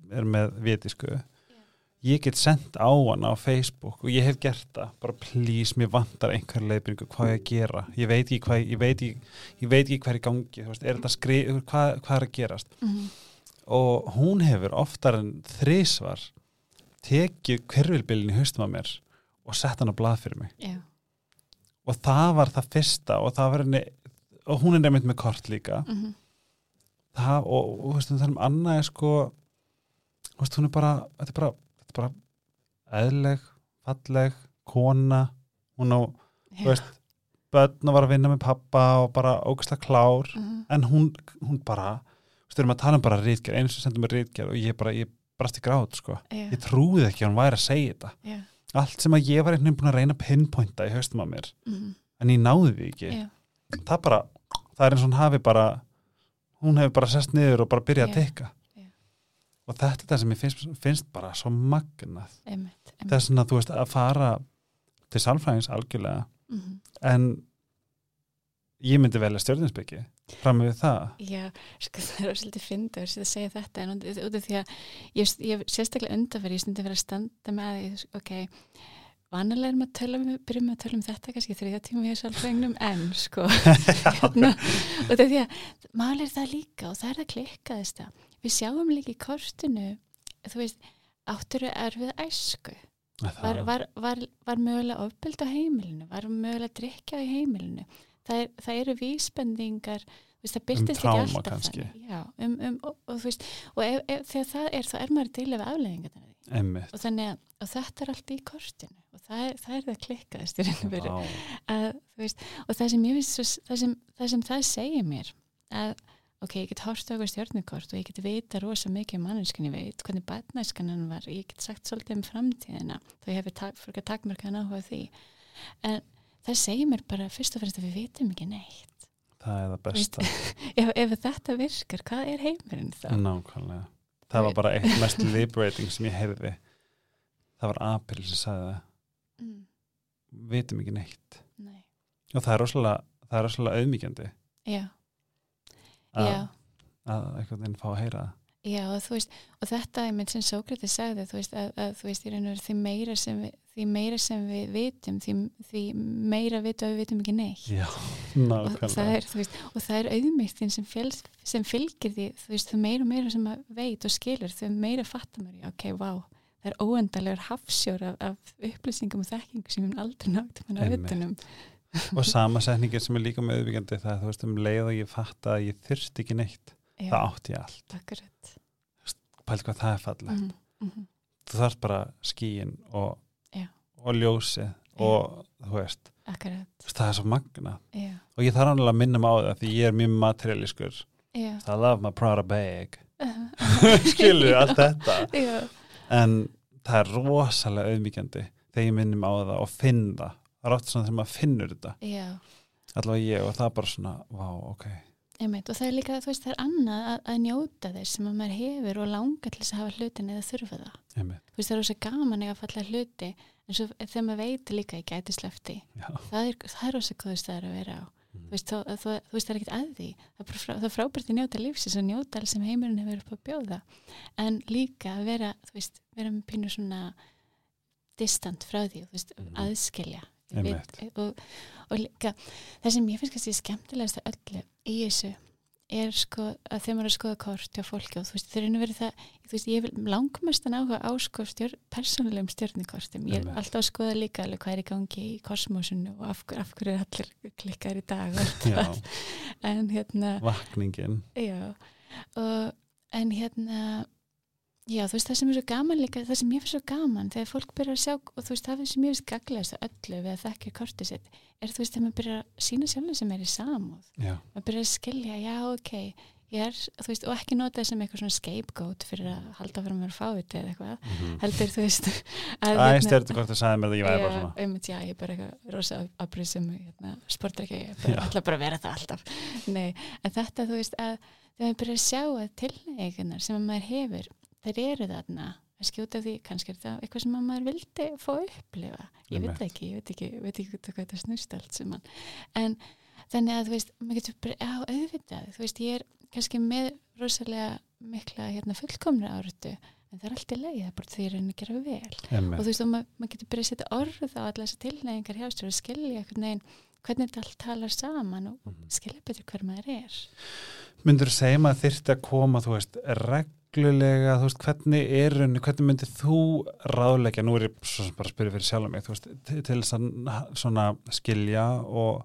[SPEAKER 1] er með vitisku ég get sendt á hana á Facebook og ég hef gert það, bara please mér vantar einhver leiðbyrningu, hvað ég að gera? Ég veit ekki hvað, ég veit ekki, ég veit ekki hvað er í gangi, veist, er þetta skrið hvað, hvað er að gerast?
[SPEAKER 2] Mm.
[SPEAKER 1] og hún hefur oftar en þrísvar tekið hverfilbylinn í haustum að mér og sett hann á blað fyrir mig.
[SPEAKER 2] Já,
[SPEAKER 1] og það var það fyrsta og það henni og hún er nefnt með kort líka.
[SPEAKER 2] Mm
[SPEAKER 1] það, og, og veist, það er um annað sko veist, hún er bara þetta er bara, bara eðleg, falleg, kona. Hún á, þú veist börn að var að vinna með pappa og bara ógæslega klár,
[SPEAKER 2] mm.
[SPEAKER 1] en hún hún bara, þú veist, við erum að tala um bara rítgerð, einu sem sendum mér rítgerð og ég bara, ég brast í gráð, sko,
[SPEAKER 2] já,
[SPEAKER 1] ég trúði ekki að hún væri að segja þetta.
[SPEAKER 2] Já,
[SPEAKER 1] allt sem að ég var einhvern veginn búin að reyna að pinpointa í haustum á mér
[SPEAKER 2] mm,
[SPEAKER 1] en ég náði því ekki.
[SPEAKER 2] Já,
[SPEAKER 1] það bara, það er eins og hún hafi bara hún hefur bara sest niður og bara byrjað að
[SPEAKER 2] já.
[SPEAKER 1] Og þetta er það sem ég finnst, finnst bara svo magnað.
[SPEAKER 2] Einmitt, einmitt.
[SPEAKER 1] þess að þú veist að fara til sálfræðings algjörlega
[SPEAKER 2] Mm,
[SPEAKER 1] en ég myndi velja stjórninsbyggi fram með það.
[SPEAKER 2] Já, sko það er svolítið fyndur að segja þetta en út út af því að ég, ég sérstaklega undanferð, ég stundi verið að standa með að ég, ok, vanalega erum að tala um, byrjum við að tala um þetta kannski þriðja tíma í sálfræðingnum en sko hérna, það er því að máli er það líka og það er það klikkaðist að við sjáum líka í kortinu þú veist, áttur er erfið æsku? Var, var, var, var mögulega ofbeld á heimilinu, var mögulega drikja í heimilinu. Það, er, það eru vísbendingar, veist, það byrtist ekki
[SPEAKER 1] trauma
[SPEAKER 2] alltaf. Já, um, um, og, og veist, og ef, ef, þegar það er, þá er maður til ef afleðingar
[SPEAKER 1] Einmitt.
[SPEAKER 2] og þannig að og þetta er allt í kortinu. Og það er það, er það klikkaðist að, veist, og það sem ég finnst það, sem, það sem það segir mér að ok, ég get hort á okkur stjórnukort og ég get vita rosa mikið um manneskan ég veit hvernig batnæskan hann var. Ég get sagt svolítið um framtíðina. Þá ég tak, fyrir að takmarkaðan áhuga því. En það segir mér bara fyrst og fremst að við vitum ekki neitt.
[SPEAKER 1] Það er það besta.
[SPEAKER 2] ef, ef þetta virkar, hvað er heimurinn þá?
[SPEAKER 1] nákvæmlega. Það var bara eitt mest liberating sem ég heyrði. Það var April sem sagði það.
[SPEAKER 2] Mm,
[SPEAKER 1] vitum ekki neitt.
[SPEAKER 2] Nei,
[SPEAKER 1] og það er rosalega auðmíkjandi
[SPEAKER 2] já,
[SPEAKER 1] að, að einhvern veginn fá að heyra það
[SPEAKER 2] Já, og þú veist, og þetta er mynd sem Sókrates sagði, þú veist, að, að þú veist, í raun og veru því meira sem við, því meira sem við vitum, því, því meira vitum að við vitum ekki neitt.
[SPEAKER 1] já, nákvæmlega
[SPEAKER 2] er, þú og það er auðmýttin sem, fjöls, sem fylgir því, þú veist, þau meira og meira sem maður veit og skilur, þau meira fattar já, ok, vá, það er óendalegur hafsjór af, af upplýsingum og þekkingu sem við aldrei nátt með
[SPEAKER 1] Einmitt.
[SPEAKER 2] auðvunum.
[SPEAKER 1] og sama setningin sem er líka með auðvíkjandi það er þú veist um leið og ég fatta að ég þyrst ekki neitt það átti ég allt,
[SPEAKER 2] akkurat.
[SPEAKER 1] pælt hvað það er fallegt.
[SPEAKER 2] Mm -hmm.
[SPEAKER 1] þú þarf bara skíin og,
[SPEAKER 2] Já.
[SPEAKER 1] og ljósið og þú veist,
[SPEAKER 2] Akkurat,
[SPEAKER 1] það er svo magna
[SPEAKER 2] já,
[SPEAKER 1] og ég þarf ánlega að minna mig á það því ég er mjög materialiskur
[SPEAKER 2] já.
[SPEAKER 1] I love my Prada bag. Skilur allt þetta?
[SPEAKER 2] Já,
[SPEAKER 1] en það er rosalega auðmíkjandi þegar ég minnum á það og finn það það er oft svona þegar maður finnur þetta
[SPEAKER 2] já.
[SPEAKER 1] allavega ég og það er bara svona, vá, ok
[SPEAKER 2] Einmitt, og það er líka, þú veist, það er annað að, að njóta þess sem að maður hefur og langa til þess að hafa hlutin eða þurfa það.
[SPEAKER 1] Einmitt.
[SPEAKER 2] Þú veist, það er rosa gaman að falla hluti en svo þegar maður veit líka ég gæti slefti,
[SPEAKER 1] Já.
[SPEAKER 2] það er, það er rosa góður staðar að vera á.
[SPEAKER 1] Mm.
[SPEAKER 2] Þú veist, þú, þú, þú veist, það er ekkert að því. Það er, frá, það er frábært að njóta lífsins og njóta alls sem heimurinn hefur upp að bjóða. En líka að vera, þú veist, vera með pínu svona distant frá því, þú veist,
[SPEAKER 1] Mhm.
[SPEAKER 2] aðskilja. Við- og, og líka það sem ég finnst kannski skemmtilegast að öllu í þessu er sko að þegar maður er að skoða kort hjá fólki og þú veist, þeir eru verið það þú veist, ég vil langmestan áhuga á sko stjórn, persónulegum stjórnikortum ég er
[SPEAKER 1] Einmitt.
[SPEAKER 2] alltaf að skoða líka alveg hvað er í gangi í kosmosinu og af, af hverju er allir klikkar í dag en hérna
[SPEAKER 1] vakningin.
[SPEAKER 2] Já, og, en hérna, já, þú veist, það sem er svo gaman líka, það sem ég finnst svo gaman, þegar fólk byrjar að sjá, og þú veist, það sem ég finnst gaglegast að öllu við að þekkja kortið sitt, er þú veist, þegar maður byrjar að sína sjálfum sem er í samúð, maður byrjar að skilja, já, ok, ég er, þú veist, og ekki nota það sem eitthvað svona scapegoat fyrir að halda fyrir að fá þetta eða eitthvað, heldur, þú veist, að,
[SPEAKER 1] Æ, stjórnum hvort það sagði mér að ég væri bara svona
[SPEAKER 2] já, er ég
[SPEAKER 1] Já.
[SPEAKER 2] Bara, bara maður maður þeir eru þarna að skjóta því, kannski er það eitthvað sem að maður vildi fá upplifa. Ég veit ekki, ég veit ekki, veit ekki hvað þetta snúst allt sem hann, en þannig að þú veist, maður getur bara, já, auðvitað þú veist, ég er kannski með rosalega mikla, hérna, fullkomna áratu en það er allt í leið, það er bara því að reyna að gera vel. Og
[SPEAKER 1] Einmitt.
[SPEAKER 2] þú veist, og maður mað getur byrjað að setja orð á alla þessar tilneyingar hjá sér og skilja veginn hvernig þetta allt talar saman og
[SPEAKER 1] Mhm.
[SPEAKER 2] skilja betur hver maður er
[SPEAKER 1] Myndur þú segja maður þyrfti að koma, þú veist, reglulega, þú veist, hvernig er henni, hvernig myndir þú ráðleggja, nú er ég bara að spyrja fyrir sjálf mig, þú veist, til, svona skilja og,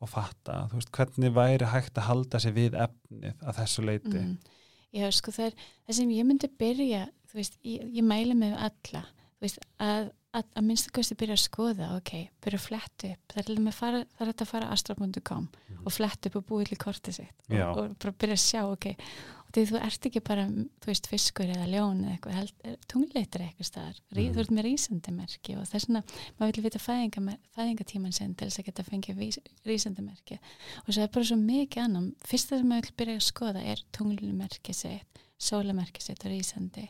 [SPEAKER 1] og fatta, þú veist, hvernig væri hægt að halda sig við efnið að þessu leiti?
[SPEAKER 2] mm. Já, sko það er það sem ég myndi byrja þú veist, ég, ég mæli með alla veist, að, að, að minnstu kosti byrja að skoða, ok, byrja að fletta upp. Það er, og fara, það er hægt að fara astra.com og fletta upp og búið til kortið sitt og,
[SPEAKER 1] Já.
[SPEAKER 2] og bara byrja að sjá, ok. Og því þú ert ekki bara, þú veist, fiskur eða ljón eða eitthvað, held, tungleitur eitthvað staðar, Rí,
[SPEAKER 1] Mhm.
[SPEAKER 2] þú ert með rísandimerki og þess vegna, maður vil vita fæðinga, fæðingatíman sinn til þess að geta fengið rísandimerki og svo er bara svo mikið annan, fyrsta sem maður vil byrja að skoða er tunglumerki sitt sólamerki sitt og rísandi.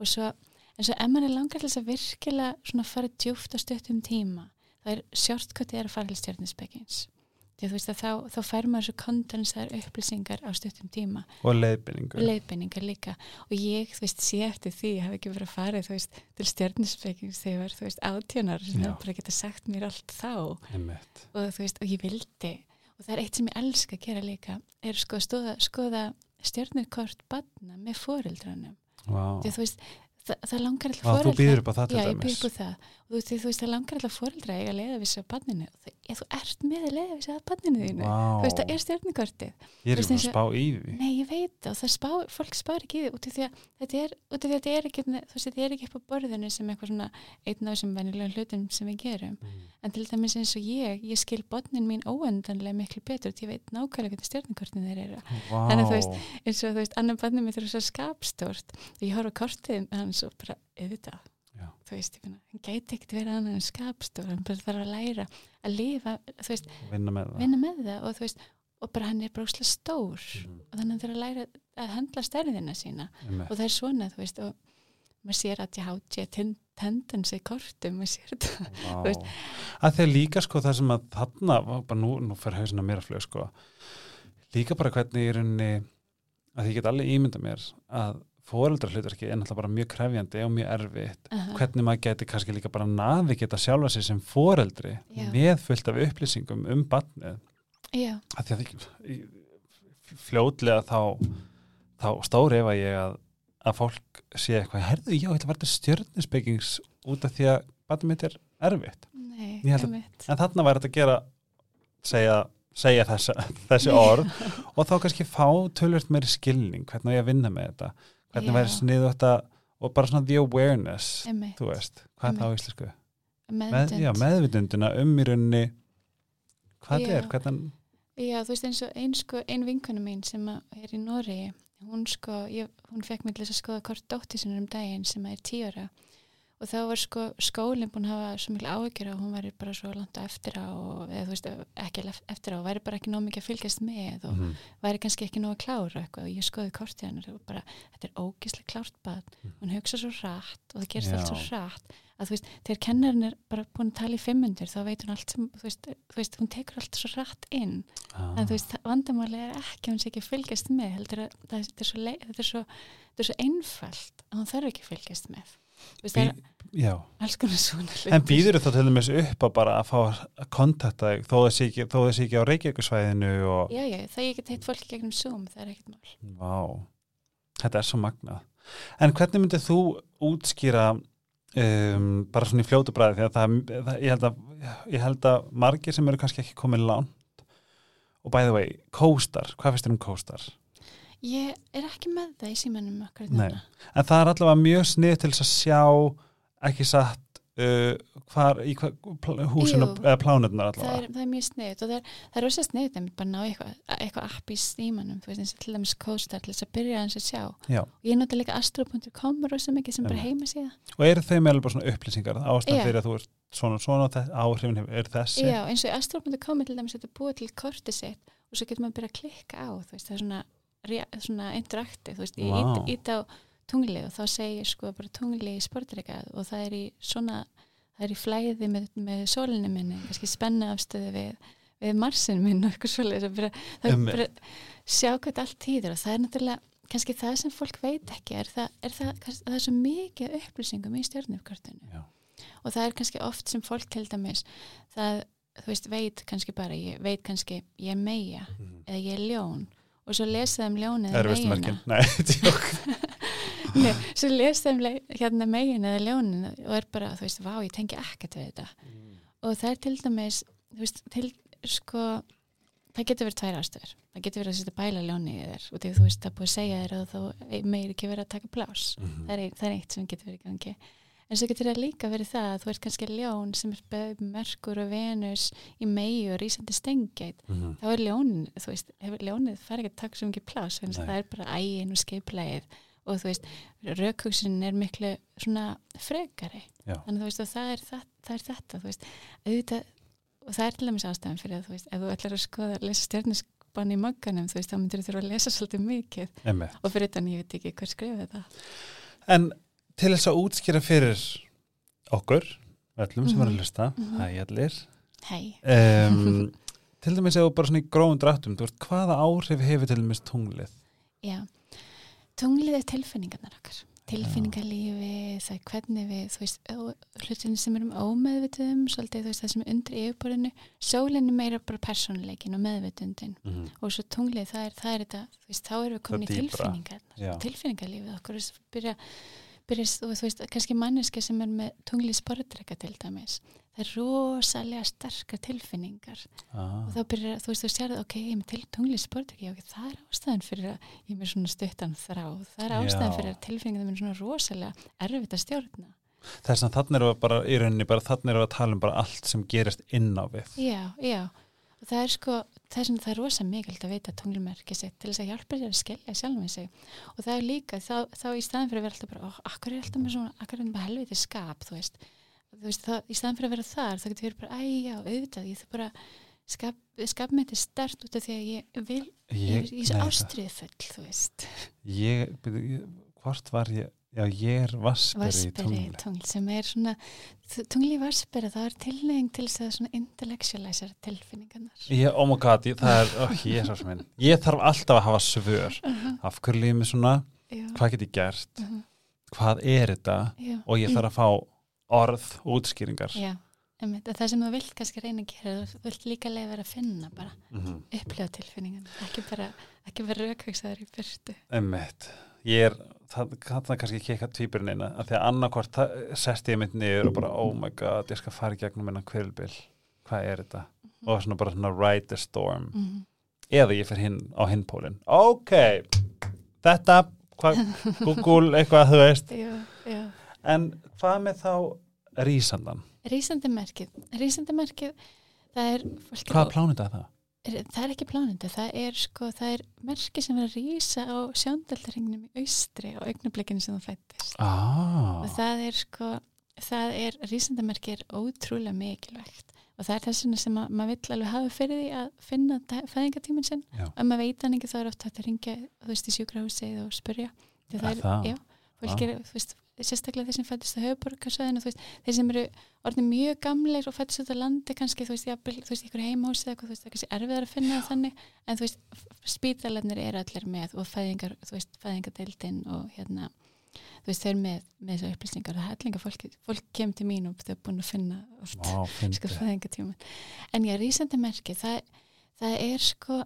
[SPEAKER 2] Og svo, en svo ef maður er langar til þess að virkilega svona fara djúft á stöttum tíma, það er shortcuti er að fara til stjórnispekins því þú veist að þá, þá fær maður svo kondensaðar upplýsingar á stuttum tíma.
[SPEAKER 1] Og leiðbynningu
[SPEAKER 2] og leiðbynningar líka. Og ég, þú veist, sé eftir því ég hef ekki verið að fara, þú veist, til stjörnispekings þegar þú veist, átjónar sem hefur bara geta sagt mér allt þá.
[SPEAKER 1] Einmitt.
[SPEAKER 2] og þú veist, og ég vildi. Og það er eitt sem ég elska að gera líka er sko að skoða, stjörnirkort badna með foreldranum
[SPEAKER 1] Vá.
[SPEAKER 2] því þú veist, það, það langar alltaf
[SPEAKER 1] Vá, þú býður upp á það til
[SPEAKER 2] Já,
[SPEAKER 1] dæmis
[SPEAKER 2] það þú, þú veist, það langar alltaf foreldra að eiga leiðavísi á badninu og það, þú ert með leiðavísi á badninu þínu
[SPEAKER 1] Vá.
[SPEAKER 2] þú veist, það er stjörnikortið
[SPEAKER 1] Ég er ekki að
[SPEAKER 2] eins og-
[SPEAKER 1] spá í því
[SPEAKER 2] Nei, ég veit það og það spá, fólk spár ekki í því út af því að þetta er, að þetta er ekki, þú veist, þetta er ekki upp á borðinu sem eitthvað svona einn af þessum venjulegum hlutum sem við gerum.
[SPEAKER 1] Mm.
[SPEAKER 2] En til dæmis eins og ég, ég skil botnin mín óendanlega miklu betur ég veit nákvæmlega hvernig stjórnikortin þeir eru.
[SPEAKER 1] Vá.
[SPEAKER 2] Þannig að þú veist, svo ég bara, auðvitað,
[SPEAKER 1] Já.
[SPEAKER 2] þú veist, ég finna, hann gæti ekkert verið annar en skapstór, hann bara þarf að læra að lifa, þú veist,
[SPEAKER 1] vinna með
[SPEAKER 2] vinna með það og þú veist, og bara hann er bara úslega stór
[SPEAKER 1] Mhm.
[SPEAKER 2] og þannig að það er að læra að handla stærðina sína
[SPEAKER 1] Einmitt.
[SPEAKER 2] og það er svona, þú veist og maður sér að ég háti tendens í kortum, maður sér þetta veist.
[SPEAKER 1] að þegar líka sko það sem að þarna bara nú, nú fyrir hausina mér að flög sko líka bara hvernig í rauninni að ég get alveg ímynda mér að fóreldrar hlutverki er náttúrulega bara mjög krefjandi og mjög erfitt.
[SPEAKER 2] Aha.
[SPEAKER 1] hvernig maður geti kannski líka bara naði geta sjálfa sig sem foreldri
[SPEAKER 2] Já.
[SPEAKER 1] með fullt af upplýsingum um barnið? Að því að fljótlega þá þá stóri ef að ég að, að fólk sé eitthvað, herðu, þetta var þetta stjörnispekings út af því að barnið mitt er erfitt.
[SPEAKER 2] Nei,
[SPEAKER 1] Ég að- en þarna væri þetta að gera segja, segja þessa, þessi orð og þá kannski fá tölvöld meiri skilning hvernig á ég að vinna með þetta hvernig væri sniðu þetta og bara svona the awareness
[SPEAKER 2] Einmitt.
[SPEAKER 1] þú veist, hvað er það á
[SPEAKER 2] Einmitt.
[SPEAKER 1] íslensku með, já, meðvitunduna um í rauninni hvað
[SPEAKER 2] Já.
[SPEAKER 1] er, hvernig
[SPEAKER 2] Já, þú veist eins og ein, sko, ein vinkonu mín sem er í Noregi, hún sko, ég, hún fekk mig til að skoða hvort dóttir sinni um daginn sem er tíara og þá var sko skólinn búin að hafa svo miklu áhyggjur að hún væri bara svo langt eftir á og, eða þú veist, ekki eftir á, væri bara ekki nóg mikið að fylgjast með og
[SPEAKER 1] Mhm.
[SPEAKER 2] væri kannski ekki nóg að klára eitthvað. Og ég skoði kortið hennar og bara, þetta er ógislega klárt bad, hún hugsa svo rætt og það gerist allt svo rætt að þú veist, þegar kennarinn er bara búin að tala í 500 þá veit hún allt sem, þú veist, þú veist hún tekur allt svo rætt inn.
[SPEAKER 1] Ah.
[SPEAKER 2] en þú veist, vandamáli er ekki að hún sé ekki fylgjast með, heldur að þetta, er svo, svo, svo einfalt að hún þarf ekki fylgjast með Þú er
[SPEAKER 1] Bí, já, en býður þá til dæmis upp að bara að fá að kontakta þig þó sé ekki, ekki á Reykjavíkusvæðinu og
[SPEAKER 2] Já, já, það ég get heitt fólki gegnum Zoom, það er ekkert mál.
[SPEAKER 1] Vá, þetta er svo magnað. En hvernig myndið þú útskýra um, bara svona í fljótu bræði því að það, það ég, held að, ég held að margir sem eru kannski ekki komin langt. Og by the way, kóstar, hvað finnst þér um kóstar?
[SPEAKER 2] Ég er ekki með það í símanum
[SPEAKER 1] Nei.
[SPEAKER 2] núna
[SPEAKER 1] En það er allavega mjög snið til þess að sjá ekki satt uh, hvar, í húsinu eða plánurnar
[SPEAKER 2] það
[SPEAKER 1] allavega.
[SPEAKER 2] er, það er mjög sniðut og það er, það er rosa sniðut að bara ná eitthvað, eitthvað app í símanum þú veist eins og til dæmis CoStar til þess að byrja hans að sjá.
[SPEAKER 1] Já,
[SPEAKER 2] ég nota líka astro.com rosa mikið sem bara heima síða
[SPEAKER 1] og eru þau með alveg bara svona upplýsingar ástæðan fyrir að þú ert svona, svona áhrifin er þessi?
[SPEAKER 2] Já, eins og astro.com til dæmis þetta búið til kortið sitt og svo getur maður að byrja að klikka á þú veist, það er svona, svona interakti þú veist, ég
[SPEAKER 1] Vá.
[SPEAKER 2] ít, á tungli og þá segir sko bara tungli í sportreikað og það er í svona það er í flæði með, með sólinu minni kannski spenna afstöðu við við marsin minn og eitthvað svoleiðis að byrja, það er
[SPEAKER 1] Einmitt.
[SPEAKER 2] bara sjá hvað allt týður og það er náttúrulega kannski það sem fólk veit ekki er það, er það, kannski, það er svo mikið upplýsingum í stjórnufkortinu
[SPEAKER 1] Já.
[SPEAKER 2] og það er kannski oft sem fólk til dæmis það, þú veist, veit kannski bara ég veit kannski, ég er meia
[SPEAKER 1] Mhm.
[SPEAKER 2] eða ég er ljón og svo lesa þeim ljónið eða
[SPEAKER 1] Erfistu
[SPEAKER 2] meyjuna.
[SPEAKER 1] merkin? Nei, tjók.
[SPEAKER 2] Nei, svo lesa þeim le- hérna megin eða ljónin og er bara, þú veist, vá, ég tengi ekkert við þetta og það er til dæmis þú veist, til, sko það getur verið tvær ástöður það getur verið að setja bæla ljóni í þér og því þú veist, það er búið að segja þér að þú meir ekki verið að taka plás
[SPEAKER 1] Mhm.
[SPEAKER 2] það er, það er eitt sem getur verið gangi en svo getur það líka verið það að þú ert kannski ljón sem er merkur og venus í megi og rísandi stengið
[SPEAKER 1] Mhm.
[SPEAKER 2] þá er ljónin, þú veist, ljónið fær ekki að taka svo mikið plás, þannig
[SPEAKER 1] Nei.
[SPEAKER 2] að það er bara ægin og skeiplegið og þú veist raukhugsin er miklu svona frekari,
[SPEAKER 1] Já.
[SPEAKER 2] þannig þú veist og það er, það, það er þetta, þú veist auðvitað, og það er til dæmis ástæðan fyrir að þú veist, ef þú ætlar að skoða lesa stjörnusbann í magganum, þú veist, þá myndir þú þurfa að lesa svolítið mikið
[SPEAKER 1] Einmitt.
[SPEAKER 2] og fyrir þetta ég veit ekki hver skrifa þetta
[SPEAKER 1] En til þess að útskýra fyrir okkur, öllum sem eru að
[SPEAKER 2] Mhm.
[SPEAKER 1] hæ allir,
[SPEAKER 2] hei,
[SPEAKER 1] um, til dæmis þú bara svona í grófum dráttum, þú veist, hvaða áhrif hefur til dæmis tunglið?
[SPEAKER 2] já tunglið er tilfinningarnar okkar tilfinningarlífi, það er hvernig við þú veist, hlutinu sem erum ómeðvituðum svolítið þú veist, það sem er undir yfirborðinu sólinn er meira bara persónuleikin og meðvitundin
[SPEAKER 1] Mm -hmm.
[SPEAKER 2] og svo tunglið, það er, það er þetta þú veist, þá erum við komin í
[SPEAKER 1] dýpra.
[SPEAKER 2] tilfinningar
[SPEAKER 1] Já.
[SPEAKER 2] tilfinningarlífið okkur er svo- byrja, og þú veist, kannski manneski sem er með tunglið sportreika til dæmis það er rosalega sterkar tilfinningar
[SPEAKER 1] Ah.
[SPEAKER 2] og þá byrjar, þú veist, þú sérðu, ok, ég er með til tunglið sportreika, ok, það er ástæðan fyrir að ég er með svona stuttan þráð það er ástæðan
[SPEAKER 1] Já.
[SPEAKER 2] fyrir að tilfinningar er svona rosalega erfitt að stjórna
[SPEAKER 1] Þess að þannig eru við bara í rauninni, bara þannig eru við að tala um bara allt sem gerist inn á við.
[SPEAKER 2] Já, já, og það er sko er, svona, það er rosa mikilt að veita tunglmerki sitt til þess að hjálpa sér að skilja sjálf með sig. Og það er líka, þá, þá í staðan fyrir að vera alltaf bara, ó, akkur er alltaf með svona akkur er með helviti skap, þú veist. Þú veist, það, í staðan fyrir að vera þar, þá getur við bara æ, já, auðvitað, ég þarf bara skap, skap með þetta stert út af því að ég vil, ég, ég, ég er ástriðfull, þú veist.
[SPEAKER 1] Ég, hvort var ég, já ég er vasperi í
[SPEAKER 2] Vasperi
[SPEAKER 1] tungli.
[SPEAKER 2] tungl sem er svona tungli vasperi, það er tilneying til þess að svona intellectualisera tilfinningarnar
[SPEAKER 1] Ég, oh my god, ég, það er, oh, jésus minn, ég þarf alltaf að hafa svör.
[SPEAKER 2] uh -huh.
[SPEAKER 1] Af hverju lífið mér svona,
[SPEAKER 2] já,
[SPEAKER 1] hvað get ég gert,
[SPEAKER 2] uh -huh.
[SPEAKER 1] hvað er þetta
[SPEAKER 2] já.
[SPEAKER 1] og ég þarf að fá orð, útskýringar.
[SPEAKER 2] Já, og það sem þú vilt kannski reyna að gera, þú vilt líka leiða að finna bara,
[SPEAKER 1] Mm -hmm.
[SPEAKER 2] upplifa tilfinningan ekki bara, ekki bara raukvægsaður í byrtu
[SPEAKER 1] Emmitt, ég er það, það er kannski ekki eitthvað tvíburinn eina af því að annarkvort það- sest ég mitt niður og bara oh my god, ég skal fara í gegnum hennan kvilbil, hvað er þetta? Og svona bara svona ride the storm.
[SPEAKER 2] Mm -hmm.
[SPEAKER 1] eða ég fer hinn á hinpólinn ok, þetta hvað, Google, eitthvað þú veist.
[SPEAKER 2] Já, já.
[SPEAKER 1] En hvað með þá rísandan
[SPEAKER 2] Rísandamerkið, rísandamerkið það er fólki,
[SPEAKER 1] hvaða plánið er það?
[SPEAKER 2] Það er ekki plánandi, það er sko, það er merki sem er að rísa á sjóndaldaringnum í austri á augnablikinu sem það fættist
[SPEAKER 1] Ah,
[SPEAKER 2] og það er sko það er, rísandamerki er ótrúlega mikilvægt. Og það er þess að, maður vill alveg hafa fyrir því að finna fæðingatíminn sinn. Og maður veit hann ekki þá er oft hægt að ringja þú veist í sjúkrahúsið og spyrja. Því
[SPEAKER 1] Er það?
[SPEAKER 2] já, fólk er, þú veist sérstaklega þeir sem fættist á veist, þeir sem eru orðin mjög gamleir og fættist út á landi kannski þú veist, jafnvel, þú veist, ykkur heimhúsi eða eitthvað, þú veist, það er kannski erfiðar að finna þannig. En þú veist, spítalarnir eru allir með og fæðingar, þú veist, fæðingadeildin og hérna, þú veist, eru með með þessu upplýsingar. Og allinga fólk fólk kemur til mín og þau er búin að finna oft
[SPEAKER 1] Vá,
[SPEAKER 2] sko
[SPEAKER 1] fyndið.
[SPEAKER 2] fæðingatíman en já, rísandi merki, það, það er sko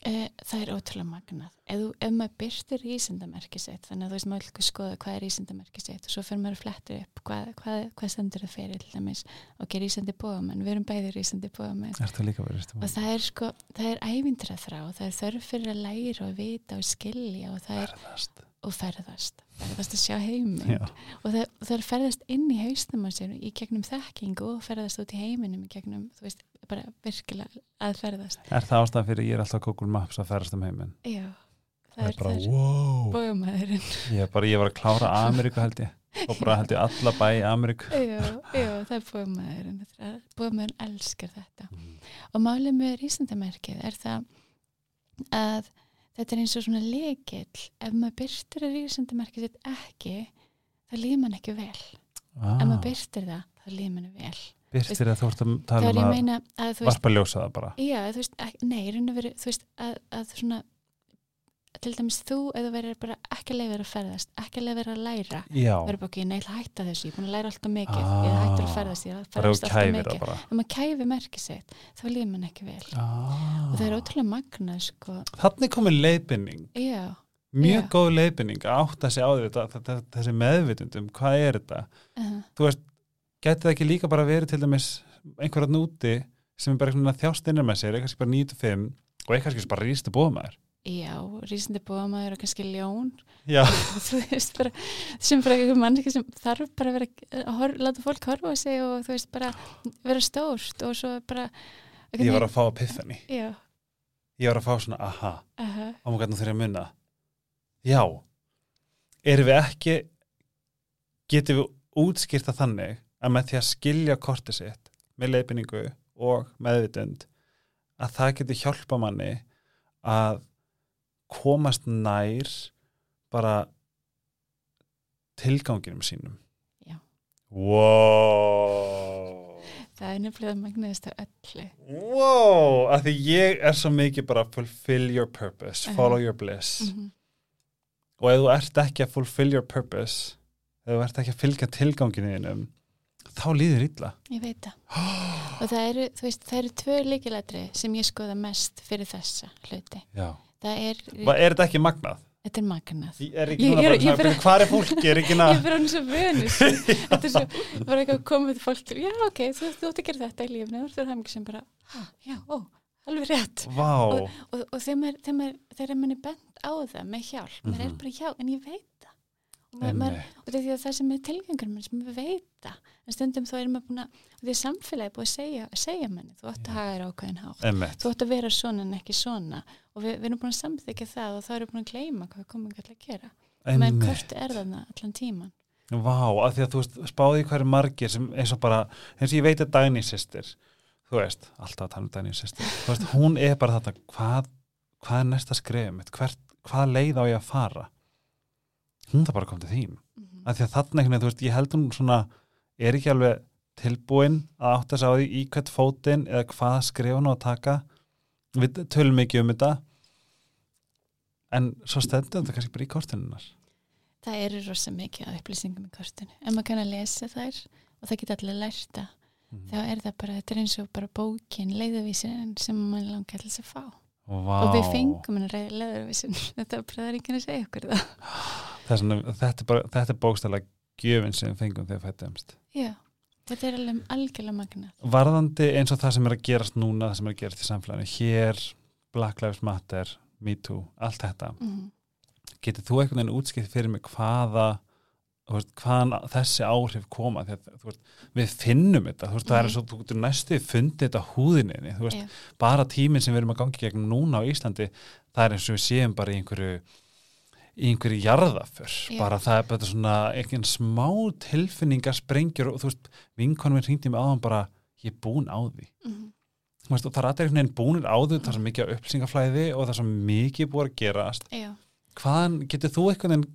[SPEAKER 2] það er ótrúlega magnað. Ef, ef maður byrstir rísindamerki sitt þannig að þú veist maður vil skoða hvað er rísindamerki sitt og svo fyrir maður að fletta upp hvað, hvað, hvað stendur það fyrir til dæmis. Ok, rísandi bóðamenn, við erum bæði rísandi bóðamenn
[SPEAKER 1] Ertu líka verið
[SPEAKER 2] og það er sko, það er ævintra þrá það er þörf fyrir að læra og vita og skilja og það er,
[SPEAKER 1] Ferðast.
[SPEAKER 2] Og ferðast ferðast að sjá heiminn. Og það, það er ferðast inn í hausnum á sér í gegnum þekkingu og ferðast út í heiminum í gegnum, þú veist, bara virkilega að ferðast.
[SPEAKER 1] Er það ástæðan fyrir ég er alltaf Google Maps að ferðast um heiminn?
[SPEAKER 2] Já, það
[SPEAKER 1] Það
[SPEAKER 2] er,
[SPEAKER 1] bara,
[SPEAKER 2] það er
[SPEAKER 1] wow.
[SPEAKER 2] bóðumæðurinn
[SPEAKER 1] Ég, bara, ég var að klára Ameríku held ég. Og bara held ég alla bæ í Ameríku.
[SPEAKER 2] Já, já, það er bóðumæðurinn bóðumæðurinn elskar þetta. Og málið með rísandamerkið er það að þetta er eins og svona lekill ef maður byrstir að rísandamerkið sitt ekki þá líður mann ekki vel.
[SPEAKER 1] Ah,
[SPEAKER 2] ef maður byrstir það, þá líður mann vel.
[SPEAKER 1] Byrstir að þú ert að tala
[SPEAKER 2] er
[SPEAKER 1] um
[SPEAKER 2] ég
[SPEAKER 1] að
[SPEAKER 2] að
[SPEAKER 1] varpa ljósa það bara.
[SPEAKER 2] Já, þú veist, nei, í raun og veru, þú veist, að, að svona, til dæmis þú, þú verður bara ekki að leiða að ferðast, ekki að leiða að læra, verður bara ekki, nei, ég ætla að hætta þessu, ég er búin að læra alltaf mikið,
[SPEAKER 1] Ah.
[SPEAKER 2] ég hættur að ferðast, ég er ferðast alltaf mikið. Ef maður kæfi merkið sitt, þá líður mann ekki vel.
[SPEAKER 1] ah.
[SPEAKER 2] Og það er ótrúlega magnað, sko,
[SPEAKER 1] Þannig komið leiðbynning
[SPEAKER 2] já,
[SPEAKER 1] mjög
[SPEAKER 2] Já.
[SPEAKER 1] góð leiðbynning að átta sig á þetta, þessi meðvitundum, hvað er þetta
[SPEAKER 2] uh,
[SPEAKER 1] þú veist, geti það ekki líka bara verið til dæmis einhverjarn úti sem er bara þjást innir með sér, eitthvað bara 9-5 og eitthvað bara rýstu bóðmaður
[SPEAKER 2] já, rísandi bóamaður og kannski ljón. Þú veist bara, sem bara einhver mannski sem þarf bara að vera að láta fólk horfa á sig og þú veist bara vera stórt og svo bara
[SPEAKER 1] ég var að fá epiphany.
[SPEAKER 2] já,
[SPEAKER 1] Ég var að fá svona, aha,
[SPEAKER 2] aha,
[SPEAKER 1] á maður hvernig þeirra munna. Já, erum við ekki, getum við útskýrta þannig að með því að skilja kortið sitt með leifinningu og meðvitund að það getur hjálpa manni að komast nær bara tilganginum sínum.
[SPEAKER 2] Já.
[SPEAKER 1] Wow.
[SPEAKER 2] það er nefnilega magniðist af öllu
[SPEAKER 1] Wow, af því ég er svo mikið bara fulfill your purpose,
[SPEAKER 2] Mhm.
[SPEAKER 1] follow your bliss
[SPEAKER 2] mm
[SPEAKER 1] og ef þú ert ekki að fulfill your purpose ef þú ert ekki að fylgja tilganginu þínum þá líður illa
[SPEAKER 2] ég veit það og það eru, veist, það eru tvö líkilætri sem ég skoða mest fyrir þessa hluti
[SPEAKER 1] Já.
[SPEAKER 2] Það er,
[SPEAKER 1] Va, er þetta ekki magnað?
[SPEAKER 2] þetta er magnað
[SPEAKER 1] Ég er ekki
[SPEAKER 2] Ég-
[SPEAKER 1] núna
[SPEAKER 2] ég
[SPEAKER 1] bara
[SPEAKER 2] ég
[SPEAKER 1] svona, hvað er fólki? Er ekki
[SPEAKER 2] ég
[SPEAKER 1] na...
[SPEAKER 2] er bara hann svo vönus þetta er svo, bara eitthvað komið fólk já ok, þú, ætti að gera þetta í lífni og þú er það mikið sem bara, "Ha, já, ó alveg rétt
[SPEAKER 1] Vá,
[SPEAKER 2] og, og maður, þegar maður, þegar maður er bent á það með hjálp, maður er
[SPEAKER 1] Mhm.
[SPEAKER 2] bara já en ég veit það og, maður, og það því að það sem er tilgangur mann sem maður veit það en stundum þá er maður búin að því að samfélagi er búið að segja, segja manni þú átt að haga þér ákveðin hátt.
[SPEAKER 1] Emmett
[SPEAKER 2] þú átt að vera svona en ekki svona. Og við, við erum búin að samþykja það og þá erum við búin að gleyma hvað við komum ekki að gera. Menn
[SPEAKER 1] Einmitt.
[SPEAKER 2] hvort er þarna allan tíman
[SPEAKER 1] Vá, af því að þú veist, spáði hverju margir sem eins og bara, eins og ég veit að Dagný sýstir, þú veist, alltaf að tala um Dagný sýstir, þú veist, hún er bara þetta, hvað, hvað er næsta skrifum mitt, hvert, hvað leið á ég að fara? Hún það bara kom til þín,
[SPEAKER 2] mm -hmm.
[SPEAKER 1] af því að þarna einhvern veginn, þú veist, ég held hún svona, er ekki alveg tilbúin að átta sig á því í hvert fótinn eða hvað skrifa á að taka, við tölum ekki um þetta, en svo stendur þetta kannski bara í kortinunar.
[SPEAKER 2] það eru rosa mikið af upplýsingum í kortinu ef maður kann að lesa þær og það geta allir lært það
[SPEAKER 1] Mhm.
[SPEAKER 2] þá er það bara, þetta er eins og bara bókin leiðavísin sem mann langar þess að fá
[SPEAKER 1] Vá.
[SPEAKER 2] og við fengum hennar leiðavísin þetta er bara það er ekki að segja okkur það
[SPEAKER 1] Vegna, þetta er, bara, þetta er bókstæðlega gjöfin sem fengum þegar fættumst.
[SPEAKER 2] já, þetta er alveg algjörlega magnað
[SPEAKER 1] Varðandi eins og það sem er að gerast núna, það sem er að gerast í samfélaginu, hér, Black Lives Matter, Me Too, allt þetta,
[SPEAKER 2] mm.
[SPEAKER 1] getur þú einhvern veginn útskipt fyrir mig hvaða, veist, hvaðan þessi áhrif koma, þú veist, við finnum þetta, þú veist, það er
[SPEAKER 2] Mhm.
[SPEAKER 1] svo, þú getur næstu fundið þetta húðinni, þú veist,
[SPEAKER 2] Já.
[SPEAKER 1] bara tíminn sem við erum að gangi gegn núna á Íslandi, það er eins og við séum bara í einhverju í einhverju jarðaför. Bara það er bara svona einhvern smá tilfinningar sprengjur og þú veist, vinkonum minn hringdi mig áðan bara ég er búin á því.
[SPEAKER 2] Mm.
[SPEAKER 1] Þú veist, og það er allir einhvern veginn búinir á því það er svo mikið af upplýsingaflæði og það er svo mikið búið að gerast.
[SPEAKER 2] Já,
[SPEAKER 1] hvaðan getur þú einhvern veginn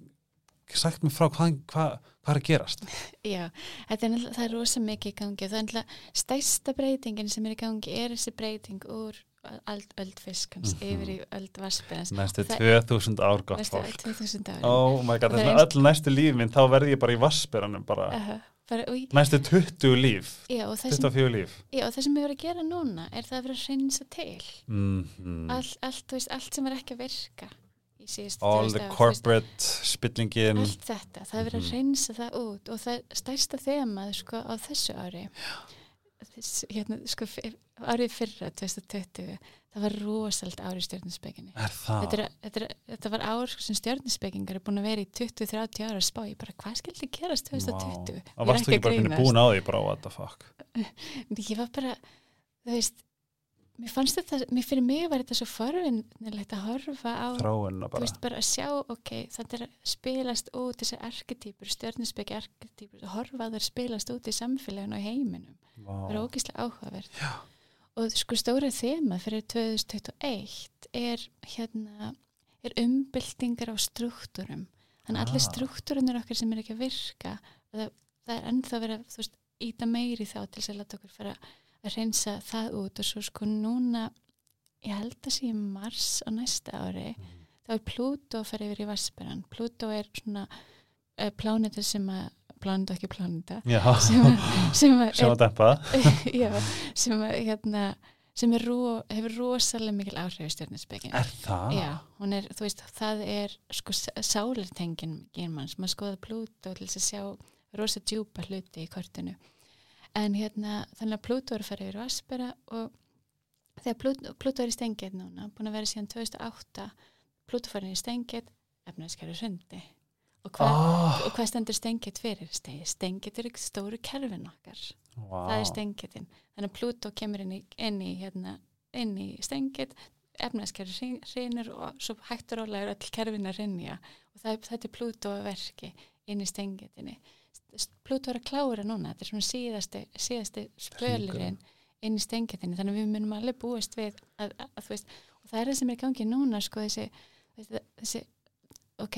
[SPEAKER 1] sagt mér frá hvaðan, hvað, hvað er að gerast?
[SPEAKER 2] Já er, það er rosa mikið í gangi það er náttúrulega stærsta breytingin sem er í gangi er þessi breyting úr öld, öld fiskans
[SPEAKER 1] Mhm.
[SPEAKER 2] yfir í öld vaspirans
[SPEAKER 1] næstu
[SPEAKER 2] Það-
[SPEAKER 1] 2000 ár gott
[SPEAKER 2] næstu
[SPEAKER 1] fólk.
[SPEAKER 2] 2000 ári
[SPEAKER 1] oh my god, þess
[SPEAKER 2] er
[SPEAKER 1] að öll næstu líf minn þá verði ég bara í vassberanum bara.
[SPEAKER 2] Uh og, í-
[SPEAKER 1] næstu 20 líf.
[SPEAKER 2] Já, og það sem
[SPEAKER 1] 24 líf.
[SPEAKER 2] Já, og það sem við erum að gera núna er það að vera að hreinsa til.
[SPEAKER 1] mm
[SPEAKER 2] All, allt, þú veist, allt sem er ekki að virka í síðustu
[SPEAKER 1] all
[SPEAKER 2] 2000
[SPEAKER 1] the
[SPEAKER 2] ár, þú
[SPEAKER 1] corporate spillingin.
[SPEAKER 2] Allt þetta, það er verið
[SPEAKER 1] Mhm.
[SPEAKER 2] að hreinsa það út. Og það stærsta þemað sko á þessu ári hérna, sko, árið fyrra 2020, það var rosald ári í stjórninspekinni
[SPEAKER 1] er það?
[SPEAKER 2] Þetta, þetta, þetta var ár sko, sem stjórninspekingar er búin að vera í 20-30 ára að spá ég bara, hvað skildi gerast 2020
[SPEAKER 1] Vá. og varst þú ekki bara búin, á því bara what the fuck?
[SPEAKER 2] Ég var bara þú veist mér fannst þetta, mér fyrir mig var þetta svo forvinnilegt að horfa á
[SPEAKER 1] þróunna
[SPEAKER 2] þú
[SPEAKER 1] bara
[SPEAKER 2] veist bara að sjá, ok, þetta er spilast út þessi arketýpur, stjörnusbyggi arketýpur, að horfa að það spilast út í samfélaginu og heiminum, það er ógíslega áhugavert. Og sko stóra þema fyrir 2021 er hérna er umbyltingar á struktúrum þannig að allir
[SPEAKER 1] Ah.
[SPEAKER 2] struktúrunir okkar sem er ekki að virka það, það er ennþá verið að þú veist, íta meiri þá til þess að láta okkur fara að reynsa það út og svo sko núna ég held að sé í mars á næsta ári þá er Plútó að fara yfir í Vasperan Plútó er svona uh, pláneta sem að pláneta ekki pláneta sem að, sem að
[SPEAKER 1] sem að
[SPEAKER 2] já, sem að hérna sem ro, hefur rosalega mikil áhrif í stjórninsbyggin
[SPEAKER 1] er það?
[SPEAKER 2] Já, hún er, þú veist, það er sko sálertengin genmanns, maður skoða Plútó til þess að sjá rosa djúpa hluti í kortinu en hérna, þannig að Plútó er að fara yfir Vaspera og þegar Plútó, Plútó er í stengið núna, búin að vera síðan 2008 Plúto farin í stengið efnaðskæri hrundi. Og hvað,
[SPEAKER 1] oh,
[SPEAKER 2] og hvað stendur stengið fyrir? Stengið er ekki stóru kerfin okkar.
[SPEAKER 1] Wow.
[SPEAKER 2] það er stengitin þannig að Plútó kemur inn í, inn í, hérna, inn í stengit efnaðskerfi hrinur og svo hættur ólega öll kerfin að hrinja og það, þetta er Plútó verki inn í stengitinni Plútó er að klára núna þetta er svona síðasti, síðasti spölurinn inn í stengitinni þannig að við munum alveg búist við að, að, að, veist, og það er það sem er gangið núna sko þessi, þessi, þessi ok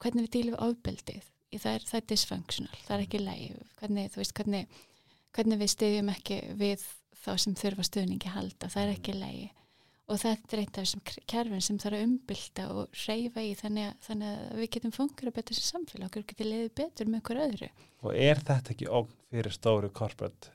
[SPEAKER 2] hvernig við dílum við ábeldið það er, það er dysfunctional, það er ekki leið hvernig, þú veist, hvernig, hvernig við stiðjum ekki við þá sem þurfa stuðningi halda, það er ekki leið og þetta er eitt af þessum kerfin sem þarf að umbylta og reyfa í þannig að, þannig að við getum fungur að betra þessi samfélag, okkur getur leiðið betur með okkur öðru.
[SPEAKER 1] Og er þetta ekki ógn fyrir stóru korpöld?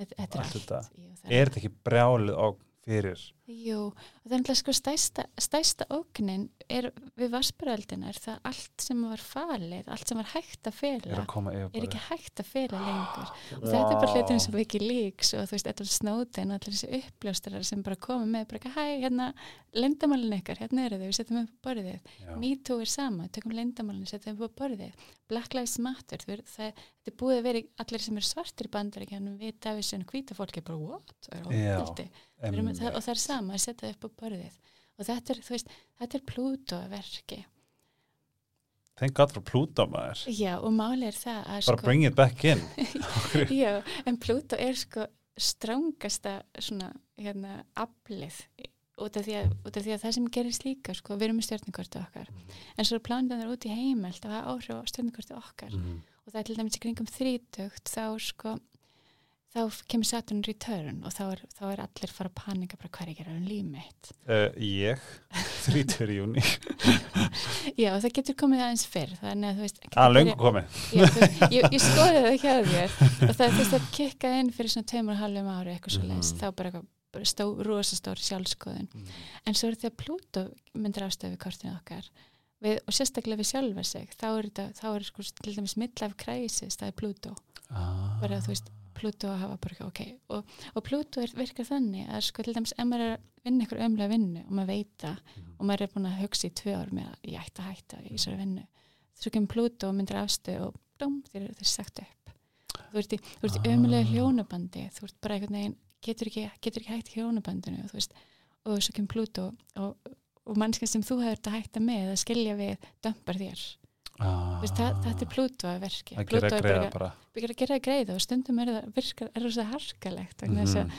[SPEAKER 2] Þetta, er allt.
[SPEAKER 1] Þetta. Jú, er, þetta ekki brjálið ógn fyrir?
[SPEAKER 2] Jú, og það er náttúrulega sko stæsta, stæsta ógnin er við varsperöldina er það allt sem var falið, allt sem var hægt að fela.
[SPEAKER 1] Er,
[SPEAKER 2] er ekki hægt að fela lengur. Wow. og þetta er bara hlutin sem ekki líks og þú veist, þetta er snóten og allir þessi uppljóstarar sem bara koma með bara ekki, hæ, hérna, lendamálin ykkar hérna eru þau, við setjum upp á borðið MeToo er sama, tökum lendamálin setjum upp á borðið, Black Lives Matter það, það, þetta er búið að vera allir sem er svartir bandar, ekki hann við Davísson hvita fólki bara, what? Það er og það er sama að setja upp á borðið. Og þetta er, þú veist, þetta er Pluto-verki
[SPEAKER 1] God for Pluto maður.
[SPEAKER 2] Já, og máli er það að
[SPEAKER 1] Bara sko, bring it back in.
[SPEAKER 2] Já, en Pluto er sko strángasta svona, hérna, aflið út af, að, út af því að það sem gerist líka sko, við erum með stjórninkortu okkar. Mm. en svo er planið þar út í heimelt að hafa áhrif á stjórninkortu okkar. Mm. og það er til dæmis í kringum þrítögt þá sko þá kemur Saturn return og þá er, þá er allir fara að panika bara hvað er ekki raun líf mitt
[SPEAKER 1] uh, Ég, 30. júni
[SPEAKER 2] Já, það getur komið aðeins fyrr þannig að þú veist
[SPEAKER 1] að löngu komið
[SPEAKER 2] já, veist, ég, ég skoði það hjá þér og það er þess að kikka inn fyrir svona tveimur og halvum ári eitthvað svo leiðis, mm. þá bara eitthvað stó, rosastóri sjálfskoðun mm. en svo er að Pluto myndir ástöðu kortinu okkar við, og sérstaklega við sjálfa sig þá er þetta, þá er sko til dæmis midlife crisis, það er Pluto ah. bara þú veist Pluto að hafa bara ok. Og, og Pluto er, virkar þannig að sko til dæmis ef maður er að vinna ykkur ömlega vinnu og maður veita mm. og maður er búin að hugsa í tvö ár með að ég ætti að hætta í þessari vinnu svo kemur Pluto og myndir afstöð og blóm þeir eru sagt upp. Þú ert í, í ah. ömlega hljónabandi þú ert bara einhvern veginn getur ekki, getur ekki hægt í hljónabandinu og svo kemur Pluto og, og mannskinn sem þú hefur þetta hætta með að skilja við dömpar þér Ah. Veist, það, þetta er að verki
[SPEAKER 1] að gera greiða bara
[SPEAKER 2] að gera greiða og stundum er það virkar, er það harkalegt mm
[SPEAKER 1] -hmm.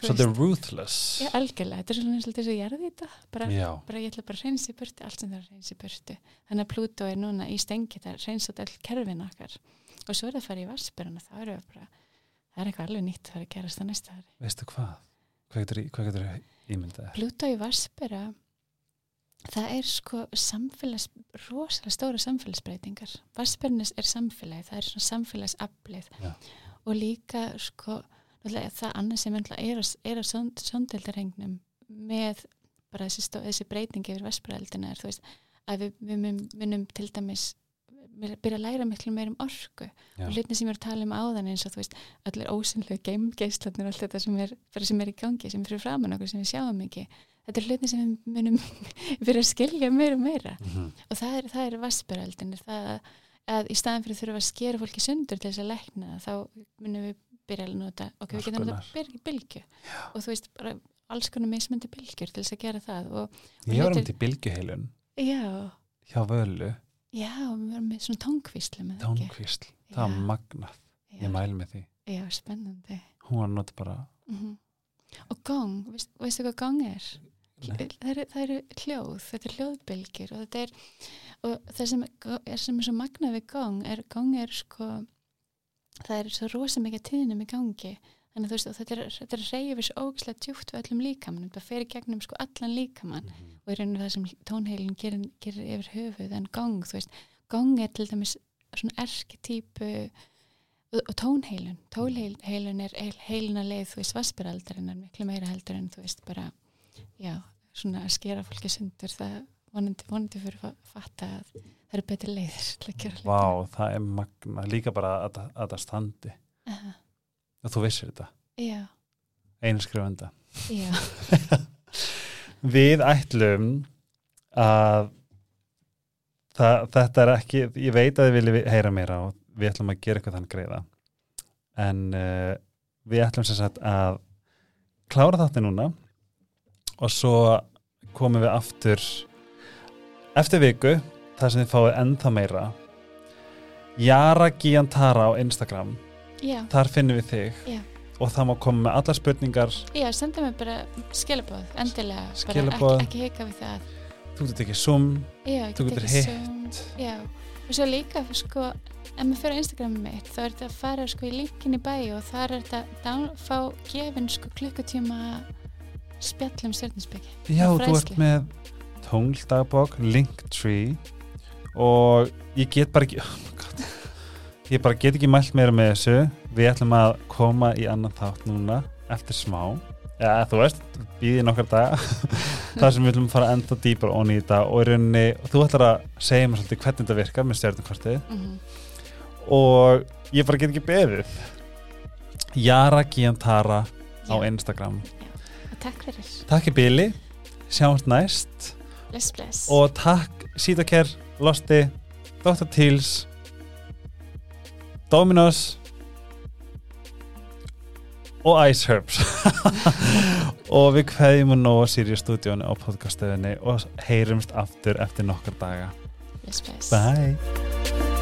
[SPEAKER 1] þetta er ruthless
[SPEAKER 2] já, algjörlega, þetta er svona eins og þess að ég er þetta bara, bara ég ætla bara að reynsa í burti allt sem það er að reynsa í burti þannig að Pluto er núna í stengi það reynsa all kerfin okkar og svo er það að fara í vassbyrjana það er bara, það er eitthvað alveg nýtt að fara að gerast það næsta ári
[SPEAKER 1] veistu hvað? hvað getur það ímyndað?
[SPEAKER 2] Pluto í vassbyrja það er sko samfélags rosalega stóra samfélagsbreytingar Varspernis er samfélagi, það er svona samfélagsaflið ja. og líka sko það annað sem er að, að sondildarengnum með bara þessi, stó, þessi breytingi yfir Varspereldina er þú veist að við, við munum til dæmis byrja að læra miklu meir um orku Já. og hlutni sem ég er að tala um áðan eins og þú veist allir ósynlega geimgeislarnir og allt þetta sem er, sem er í gangi, sem er fyrir framann okkur sem við sjáum ekki þetta er hlutin sem við munum fyrir að skilja meira og meira. Mm -hmm. og það er, er vassbjöraldin það að, í staðan fyrir að þurfa að skera fólki sundur til þess að lækna þá munum við byrja að nota og við getum nota byrja bylgu og þú veist bara alls konar mismöndi bylgjur til þess að gera það og,
[SPEAKER 1] og Ég var um til bylguheilun hjá völu.
[SPEAKER 2] Já, við varum með svona tónkvísl
[SPEAKER 1] Tónkvísl, það var magnað. Ég mæl með því.
[SPEAKER 2] Já, spennandi.
[SPEAKER 1] Hún var náttúrulega bara mm
[SPEAKER 2] -hmm. Og gong, veist, veistu hvað gong er? Það eru, það eru hljóð, þetta er hljóðbylgir og þetta er og það sem er, sem er svo magna við gang er, gang er sko það er svo rosa mikið tíðnum í gangi. Þannig að þú veist, þetta er, þetta er reyfis ógislega djúft við öllum líkamann þetta fer í gegnum sko allan líkamann mm -hmm. og í rauninu það sem tónheilin gerir, gerir yfir höfuð en gang, þú veist gang er til dæmis svona erketýpu og, og tónheilun. Tónheilun er heilina leið, þú veist, vaspiraldarinn er miklu meira heldur en þú veist bara já, svona að skera fólki sundur það vonandi, vonandi fyrir að fatta að það eru betri leiðir að
[SPEAKER 1] Vá, það er magna, líka bara að, að það standi. Uh -huh. og þú vissir þetta.
[SPEAKER 2] Já.
[SPEAKER 1] Við ætlum að það, þetta er ekki ég veit að þið viljið heyra meira og við ætlum að gera eitthvað þann greiða. En uh, við ætlum sem sagt að klára þátti núna og svo komum við aftur eftir viku þar sem þið fáið ennþá meira. Jara Giantara á Instagram.
[SPEAKER 2] Já,
[SPEAKER 1] þar finnum við þig.
[SPEAKER 2] Já.
[SPEAKER 1] og það má koma með allar spurningar.
[SPEAKER 2] Já, senda mér bara skilabóð, endilega. Bara
[SPEAKER 1] Skilaboð.
[SPEAKER 2] ekki, ekki hika við það.
[SPEAKER 1] Þú getur ekki
[SPEAKER 2] já,
[SPEAKER 1] Þú getur hitt.
[SPEAKER 2] Og svo líka sko, ef maður fyrir Instagramið mitt þá er þetta að fara sko í linkin í bæ og þar er þetta að fá gefin sko klukkutíma spjallum stjórninsbyggi
[SPEAKER 1] Já,
[SPEAKER 2] Og
[SPEAKER 1] þú ert með tónldagbók, Linktree og ég get bara ekki oh my God. ég bara get ekki mælt meira með þessu. Við ætlum að koma í annan þátt núna eftir smá. Ja, þú veist, býði nokkar daga. Þar sem við ætlum að fara enda dýpar í þetta og í rauninni, þú ætlar að segja mér svolítið hvernig þetta virkar með stjórnumkvartið
[SPEAKER 2] mm
[SPEAKER 1] og ég bara get ekki beðið. Jara Giantara á
[SPEAKER 2] Já.
[SPEAKER 1] Instagram.
[SPEAKER 2] og takk fyrir,
[SPEAKER 1] Takk í bili, sjáumst næst.
[SPEAKER 2] Bless bless.
[SPEAKER 1] Og takk Sitaker, Losti Dr. Teals Dominos og Ice Herbs. Og við kveðjum og nóg Sirius stúdíónu á podcastöðinni og heyrumst aftur eftir nokkar daga.
[SPEAKER 2] Bless bless.
[SPEAKER 1] Bye